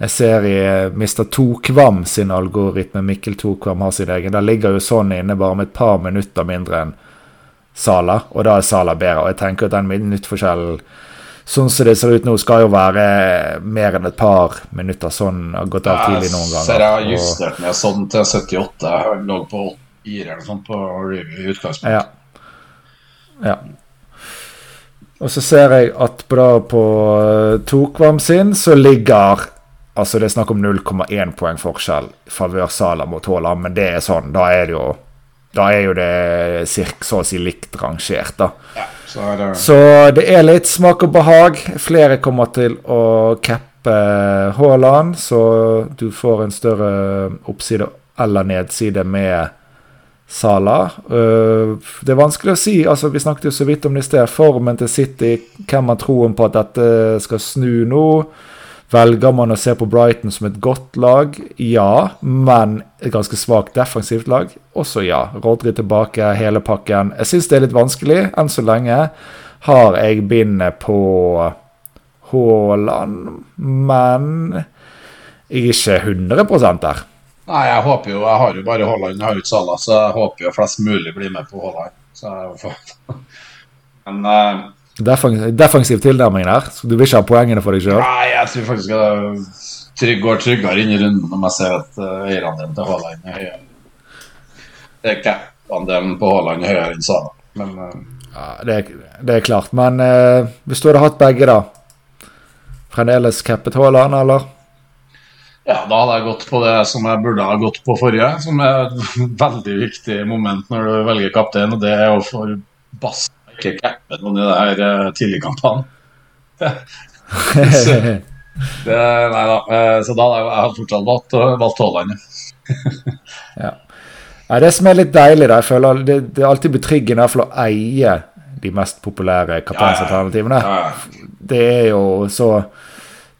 jeg ser i Mr. Tokvam sin algoritme, Mikkel Tokvam har sin egen, der ligger jo sånn inne bare med et par minutter mindre enn Sala, og da er Sala bedre. Og jeg tenker at den minuttforskjellen sånn som det ser ut nå, skal jo være mer enn et par minutter. Sånn har gått av tidlig noen ganger. Ser jeg har justert ned sånn til 78. Jeg lå på 4 eller sånn på review i utgangspunktet. Ja. ja. Og så ser jeg at på, på eh, Tokvam sin så ligger Altså det er snakk om 0,1 poeng forskjell favør Sala mot Haaland, men det er sånn. Da er det jo Da er jo det så å si likt rangert, da. Ja, så, det... så det er litt smak og behag. Flere kommer til å cappe Haaland, så du får en større oppside eller nedside med Sala. Uh, det er vanskelig å si. altså Vi snakket jo så vidt om det i sted. Formen til City, hvem har troen på at dette skal snu nå? Velger man å se på Brighton som et godt lag? Ja, men et ganske svakt defensivt lag? Også ja. Rodri tilbake, hele pakken. Jeg syns det er litt vanskelig. Enn så lenge har jeg bindet på Haaland, men jeg er ikke 100 der. Nei, jeg håper jo Jeg har jo bare Haaland, jeg har ikke Salah, så jeg håper jo flest mulig blir med på Haaland. (laughs) Men Defensiv tilnærming der? Så du vil ikke ha poengene for deg sjøl? Nei, jeg tror faktisk jeg trygg, går tryggere inn i runden om jeg ser at uh, eierandelen til Haaland er høyere. Det er cap-andelen på Haaland er høyere enn Salah, men uh, ja, det, er, det, er, klart. Men uh, hvis du hadde hatt begge, da? Fremdeles cappet Haaland, eller? Ja, da hadde jeg gått på det som jeg burde ha gått på forrige, som er et (laughs) veldig viktig moment når du velger kaptein, og det er å få bass ikke cappe noen i de der uh, tidligkampene. (laughs) det, nei da, uh, så da hadde jeg, fortsatt valgt, valgt Haaland. ja. (laughs) Nei, det som er litt deilig, da, jeg føler det, det er alltid betryggende å eie de mest populære kapteinsalternativene. Ja, ja. Det er jo så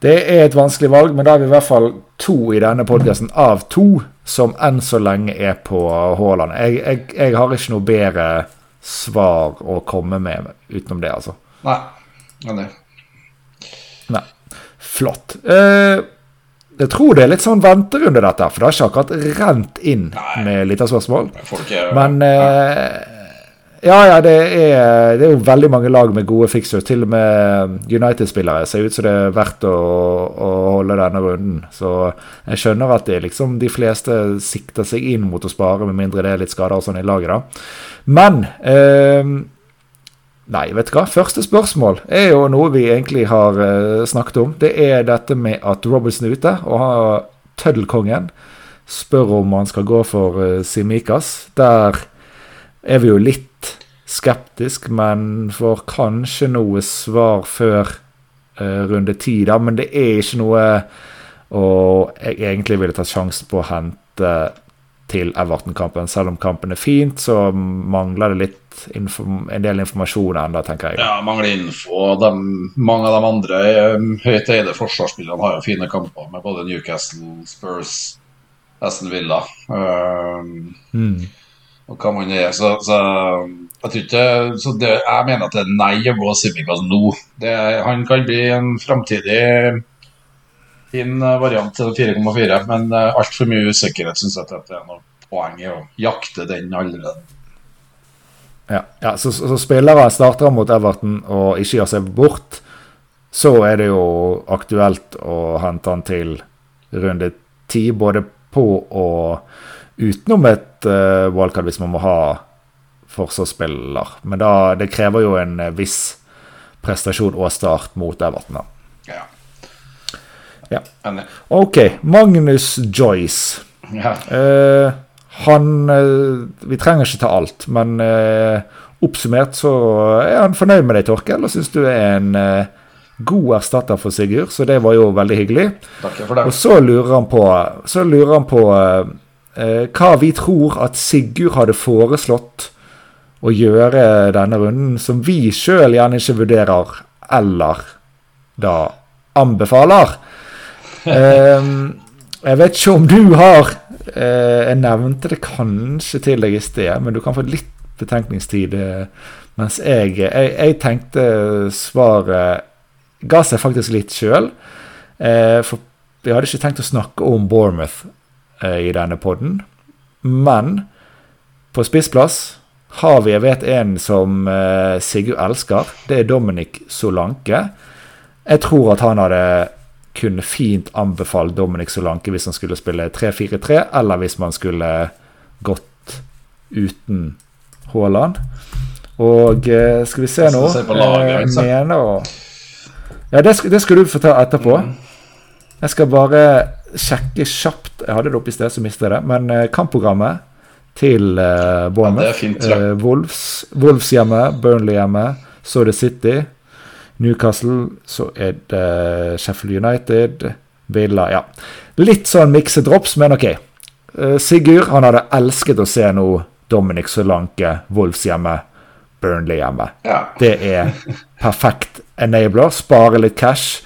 det er et vanskelig valg, men da er vi i hvert fall to i denne podkasten av to som enn så lenge er på Haaland. Jeg, jeg, jeg, har ikke noe bedre svar å komme med utenom det, altså. Nei. Nei. Nei. Flott. Eh, jeg tror det er litt sånn venterunde, dette, for det har ikke akkurat rent inn Nei. med spørsmål Men eh, ja, ja, det er, det er, jo veldig mange lag med gode fixers. Til og med United-spillere ser ut som det er verdt å, å, holde denne runden. Så jeg skjønner at det liksom de fleste sikter seg inn mot å spare, med mindre det er litt skader og sånn i laget, da. Men eh, Nei, vet du hva. Første spørsmål er jo noe vi egentlig har uh, snakket om. Det er dette med at Robertson er ute, og har tøddelkongen spør om han skal gå for uh, Simikas. Der er vi jo litt skeptisk, men får kanskje noe svar før uh, runde ti, da. Men det er ikke noe og jeg egentlig ville tatt sjansen på å hente til Everton-kampen. Selv om kampen er fint, så mangler det litt en del informasjon ennå, tenker jeg. Ja, mangler info. De, mange av de andre eh, høyt eide forsvarsspillerne har jo fine kamper med både Newcastle, Spurs, Aston Villa. Um, mm og hva man er. Så, så jeg ikke så det, Jeg mener at det er nei å gå Simikaz nå. Det, han kan bli en framtidig fin variant til 4,4, men uh, altfor mye usikkerhet syns jeg at det er noe poeng i å jakte den allerede. Ja, ja så, så, så spillere starter mot Everton og ikke gjør seg bort, så er det jo aktuelt å hente han til runde ti, både på og utenom et uh, wildcard hvis man må ha forsvarsspiller. Men da, det krever jo en uh, viss prestasjon og start mot Everton. Ja. Ja. Ok, Magnus Joyce. Ja. Uh, han eh, Vi trenger ikke ta alt, men eh, oppsummert så er han fornøyd med deg, Torkel, og syns du er en eh, god erstatter for Sigurd, så det var jo veldig hyggelig. Takk for det. Og så lurer han på, så lurer han på eh, eh, hva vi tror at Sigurd hadde foreslått å gjøre denne runden, som vi sjøl gjerne ikke vurderer, eller da anbefaler. Ehm, jeg vet ikke om du har eh, Jeg nevnte det kanskje til deg i sted, men du kan få litt betenkningstid. eh, mens jeg, jeg, jeg tenkte svaret ga seg faktisk litt sjøl. Eh, for vi hadde ikke tenkt å snakke om Bournemouth eh, i denne podden. Men på spissplass har vi, jeg vet en som eh, Sigurd elsker. Det er Dominic Solanke. Jeg tror at han hadde kunne fint anbefalt Dominic Solanke hvis han skulle spille 3-4-3, eller hvis man skulle gått uten Haaland. Og eh, skal vi se Jeg nå eh, altså. mener å Ja, det skal, det skal du få ta etterpå. Jeg skal bare sjekke kjapt Jeg hadde det oppe i sted, så mistet jeg det. Men eh, kampprogrammet til uh, Bournemouth Ja, fint, jeg. eh, Wolves, Wolves hjemme, Burnley hjemme, så er det City. Newcastle, så er det Sheffield United, Villa Ja. Litt sånn miksedrops, men ok. Sigurd han hadde elsket å se nå Dominic Solanke, Wolves hjemme, Burnley hjemme. Ja. Det er perfekt enabler. Spare litt cash.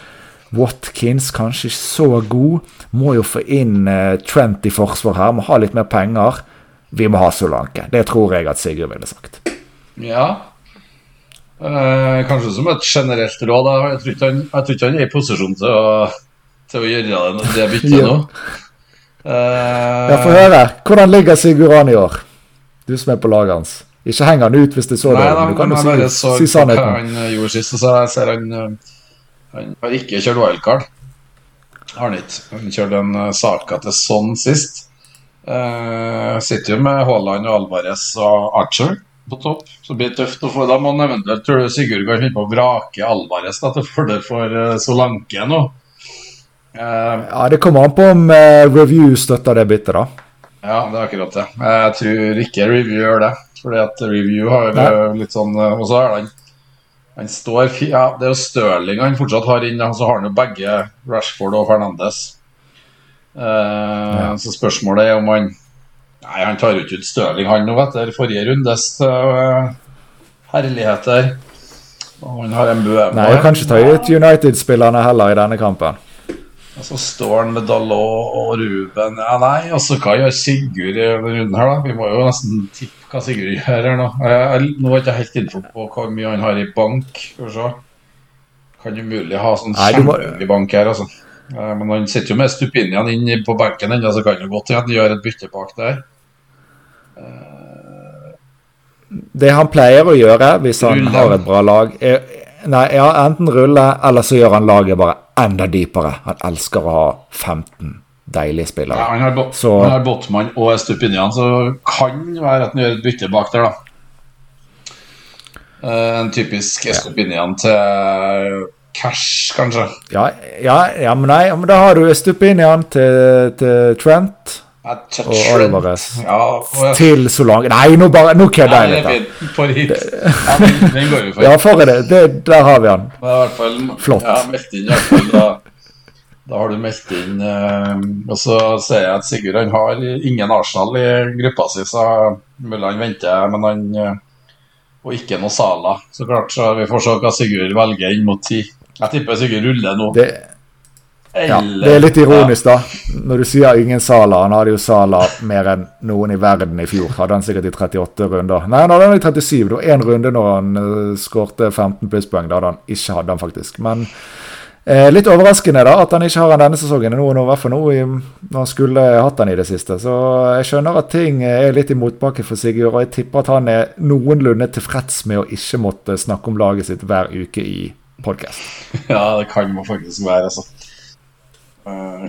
Watkins kanskje ikke så god. Må jo få inn eh, Trent i forsvar her. Må ha litt mer penger. Vi må ha Solanke. Det tror jeg at Sigurd ville sagt. ja. Eh, kanskje som et generelt råd. Jeg tror ikke han, han er i posisjon til å, til å gjøre det, det byttet (laughs) Ja. nå. Eh, Ja, Få høre. Hvordan ligger Sigurd an i år? Du som er på laget hans. Ikke heng han ut hvis det er så dårlig. Du kan jo si, så si sannheten. han gjorde sist, og så ser han eh, Han har ikke kjørt wildcard. Har han ikke. Han kjørte en uh, Saka til sånn sist. Uh, sitter jo med Haaland og Alvarez og Archer på topp, så blir det tøft å få Da må han eventuelt tror du Sigurd kan finne på å vrake Alvarez da, til fordel for uh, Solanke nå. Uh, Ja, Det kommer an på om uh, Review støtter det byttet, da. Ja, det er akkurat det. Jeg tror ikke Review gjør det. Fordi at Review har Nei. eh, litt sånn eh, Og så er han Han står Ja, det er jo Stirling han fortsatt har inn, og så har han jo begge Rashford og Fernandes. Eh, Så spørsmålet er om han Nei, han tar jo ikke ut Stirling, han nå, etter forrige rundes uh, herligheter. Og han har en bøe Nei, han kan ikke ta ut United-spillerne heller i denne kampen. Og så står han med Dalot og Ruben Ja, nei, altså hva gjør Sigurd i denne runden her, da? Vi må jo nesten tippe hva Sigurd gjør her nå. Jeg, jeg, nå er ikke helt info på hvor mye han har i bank. Skal vi se. Kan umulig ha sånn kjempemye bank her, altså. Eh, Men han sitter jo med Stupinian inn på benken ennå, så kan det godt hende han gjør et bytte bak der. Det han pleier å gjøre hvis han Rulle. har et bra lag, er Nei, ja, enten rulle, eller så gjør han laget bare enda dypere. Han elsker å ha 15 deilige Ja, spillere. han har, Så- han har Botman og Stupinian, så kan være at han gjør et bytte bak der, da. Uh, En typisk Stupinian til cash, kanskje. Ja, ja, ja men nei, men da har du Stupinian til, til Trent Ja, og. Alvarez. Ja, Til Solange Nei, nå, bare, nå kødder jeg litt. For hit. Ja, den, den går vi for. Ja, for det, det, der har vi han. Flott. Ja, meldt inn, i hvert fall, da, da har du meldt inn eh, Og så ser jeg at Sigurd han har ingen Arsenal i gruppa si, så mulig han venter, men han eh, Og ikke noe Sala. Så klart, så vi får se hva Sigurd velger inn mot ti. Jeg tipper Sigurd ruller nå. Det, ja, det er litt ironisk, da. Når du sier ingen Sala. Han hadde jo Sala mer enn noen i verden i fjor. Hadde han sikkert i 38 runder. Nei, han hadde han i 37. Det var én runde når han uh, skårte 15 plusspoeng. Da hadde han ikke hadde han faktisk. Men eh, litt overraskende da at han ikke har han denne sesongen. Nå, nå, hvert fall nå når han skulle hatt han i det siste. Så jeg skjønner at ting er litt i motbakke for Sigurd. Og jeg tipper at han er noenlunde tilfreds med å ikke måtte snakke om laget sitt hver uke i podkast. (laughs) Ja, det kan man faktisk være, altså. Eh,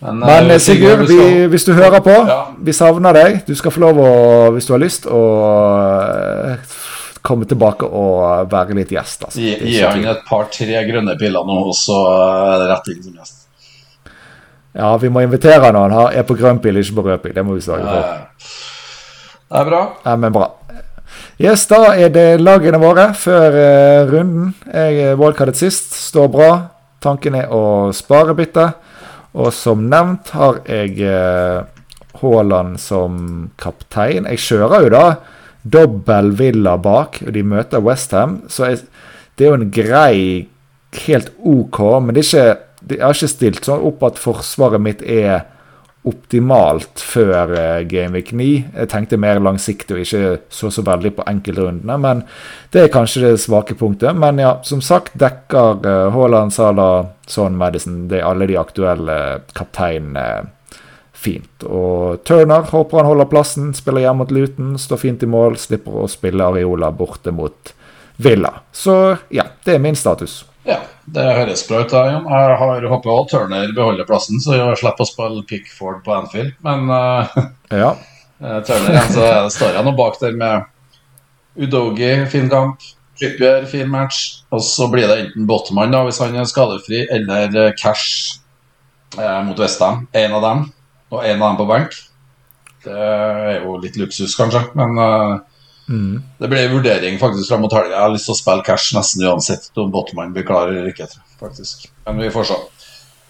Men, (laughs) Men eh, Sigurd, vi, hvis du hører på, Ja. vi savner deg. Du skal få lov å, hvis du har lyst, å eh, komme tilbake og være litt gjest. Altså. Gi, er han et par-tre grønne piller nå, og så er det rett inn som gjest. Ja, vi må invitere han når han er på grønn pil, ikke på rød pil. Det må vi sørge for. Eh, Det er bra. Ja, men bra. Yes, da er det lagene våre før uh, runden. Jeg wildcardet sist, står bra. Tanken er å spare byttet. Og som nevnt har jeg Haaland Haaland som kaptein. Jeg kjører jo da dobbel Villa bak, og de møter Westham. Så jeg, det er jo en grei, helt OK, men det er ikke, jeg har ikke stilt sånn opp at forsvaret mitt er optimalt før eh, Gameweek 9. Jeg tenkte mer langsiktig og ikke så så veldig på enkeltrundene. Men det er kanskje det svake punktet. Men ja, som sagt dekker eh, Haaland, Salah, Son, Madison det er alle de aktuelle kapteinene fint. Og Turner håper han holder plassen, spiller hjemme mot Luton, står fint i mål, slipper å spille Areola borte mot Villa. Så ja, det er min status. Ja, det høres bra ut. Jon. Jeg har håper også Turner beholder plassen, så jeg slipper å spille Pickford på Anfield. Men uh, (laughs) Ja. eh, Turner så står jeg nå bak der med Udogi, fin kamp. Trippier, fin match. Og så blir det enten Botman, da, hvis han er skadefri, eller eh, Cash eh, mot Westham. En av dem, og en av dem på benk. Det er jo litt luksus, kanskje, men uh, Mm. det blir en vurdering faktisk fram mot helga. Jeg har lyst til å spille cash nesten uansett om Botman blir klar eller ikke. faktisk. Men vi får se.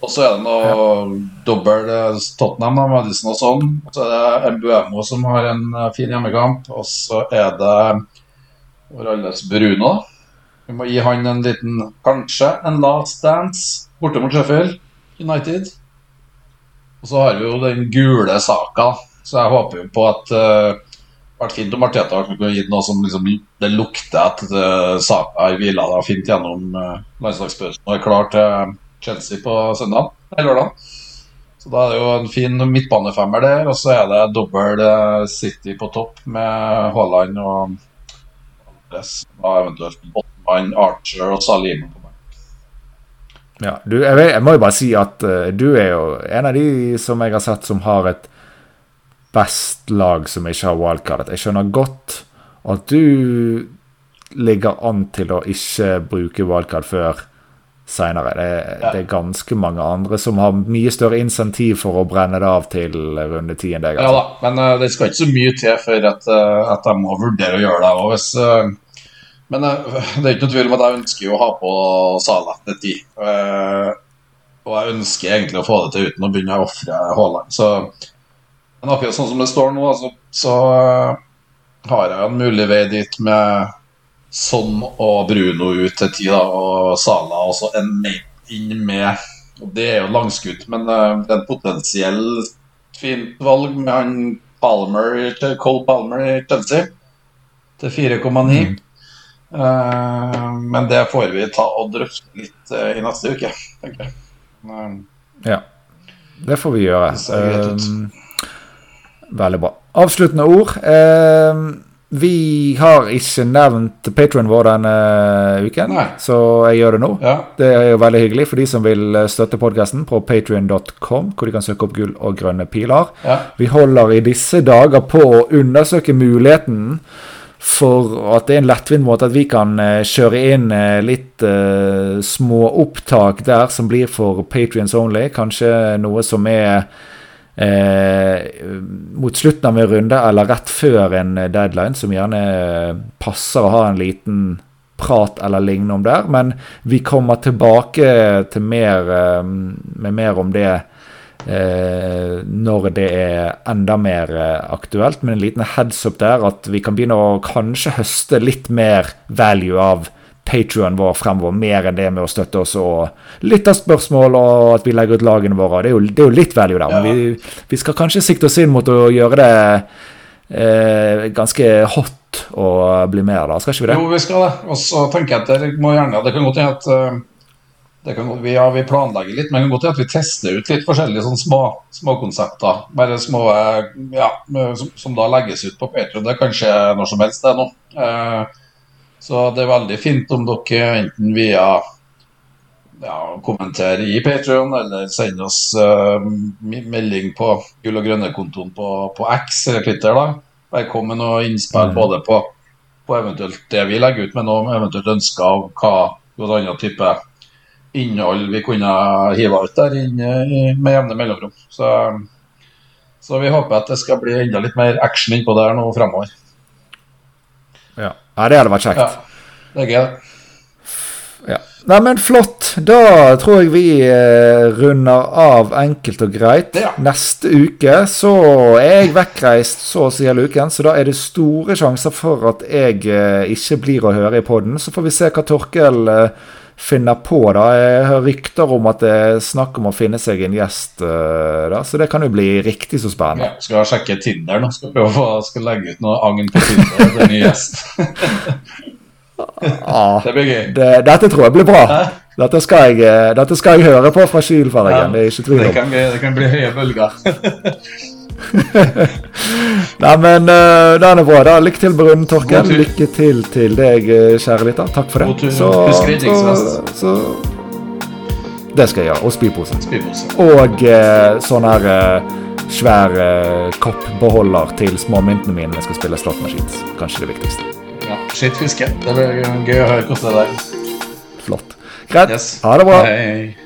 Og så er det noe dobbel eh, Tottenham, da, Madison og sånn. Og så er det Mbuemo som har en eh, fin hjemmekamp. Og så er det vår alles Bruno. Vi må gi han en liten, kanskje en last dance borte mot Sheffield United. Så har vi jo den gule saka, så jeg håper jo på at uh, det hadde vært fint om Arteta kunne gitt noe som liksom, det lukter at uh, saka har hvila da, fint gjennom uh, landslagspausen og er klar til Chelsea på søndag. Eller lørdag. Så da er det jo en fin midtbanefemmer der, og så er det dobbel City på topp med Haaland og Alvarez, og eventuelt Botman, Archer og Salim. Ja, du, jeg, jeg må jo bare si at uh, du er jo en av de som jeg har sett som har et best lag som ikke har wildcardet. Jeg skjønner godt at du ligger an til å ikke bruke wildcard før seinere. Det, Ja. det er ganske mange andre som har mye større insentiv for å brenne det av til runde ti enn deg. Ja Altså. da, men uh, det skal ikke så mye til før at, uh, at jeg må vurdere å gjøre det òg. Hvis, men uh, (laughs) det er ikke noe tvil om at jeg ønsker å ha på Sala til ti. Uh, og jeg ønsker egentlig å få det til uten å begynne å ofre Haaland. Så men akkurat sånn som det står nå, altså, så uh, har jeg en mulig vei dit med Son og Bruno ut til ti, da, og Sala også inn med og Det er jo langskudd, men det er et potensielt fint valg med han Palmer, Cole Palmer i Chelsea til 4,9. Eh, men det får vi ta og drøfte litt eh, i neste uke, tenker jeg. Ja, det får vi gjøre. Det ser greit ut. Um, veldig bra. Avsluttende ord. Vi har ikke nevnt patronen vår denne uken, Nei. så jeg gjør det nå. ja. Det er jo veldig hyggelig for de som vil eh, støtte podkasten på patrion.com, hvor de kan søke opp gull og grønne piler. ja. Vi holder i disse dager på å undersøke muligheten for at det er en lettvint måte at vi kan eh, kjøre inn eh, litt uh, små opptak der som blir for patrions only. Kanskje noe som er uh, mot slutten av en runde eller rett før en deadline, som gjerne passer å ha en liten prat eller lignende om der. Men vi kommer tilbake til mer, uh, med mer om det når det er enda mer eh, aktuelt. Men en liten heads up der at vi kan begynne å kanskje høste litt mer value av Patrion vår fremover, mer enn det med å støtte oss og lytterspørsmål og at vi legger ut lagene våre. Det er jo, det er jo litt value der, men vi, vi skal kanskje sikte oss inn mot å gjøre det eh, ganske hot og bli mer da, skal ikke vi det? Jo, vi skal det. Og så tenker jeg at det må gjerne Det kan godt hende at eh, godt- vi, ja, vi planlegger litt, men det kan godt hende at vi tester ut litt forskjellige sånn små, små konsepter. Bare små eh, ja, som, som da legges ut på Patreon. Det kan skje når som helst, det nå. Eh, så det er veldig fint om dere enten via ja, kommentere i Patreon eller sende oss eh, melding på Gull og grønne-kontoen på, på X eller Twitter. da. Bare kom med noe innspill Mm. både på på eventuelt det vi legger ut, men òg eventuelt ønsker av hva hva type innhold vi kunne hive ut der inne med jevne mellomrom. Så, så vi håper at det skal bli enda litt mer action innpå der nå framover. Ja. ja, det hadde vært kjekt. Ja, det er gøy, det. Ja. Nei, men flott. Da tror jeg vi eh, runder av enkelt og greit. Ja. Neste uke så er jeg vekkreist så å si hele uken, så da er det store sjanser for at jeg eh, ikke blir å høre i poden. Så får vi se hva Torkel eh, finner på, da. Jeg hører rykter om at det er snakk om å finne seg en gjest, eh, da, så det kan jo bli riktig så spennende. Ja, skal sjekke Tinder nå. Skal prøve å skal legge ut noe agn på Tinder. Det en ny gjest. (laughs) ah, Det blir gøy. det, dette tror jeg blir bra. Dette skal jeg, eh, dette skal jeg høre på fra Kylfergen, det er ikke tvil det om. kan, bli, det kan bli høye bølger. (laughs) (laughs) Nei, men uh, den er bra. da. Lykke til på runden, Torkel. Lykke til til deg, eh, kjære lytter. Takk for det. Redningsvest. så, så Det skal jeg gjøre. Og spypose. Spypose. Og uh, sånn her uh, svær eh, koppbeholder til småmyntene mine når jeg skal spille slot machines. Kanskje det viktigste. Ja, Skittfiske. Det blir gøy å høre hvordan det er. Flott. Greit. Yes. Ha det bra. Hei.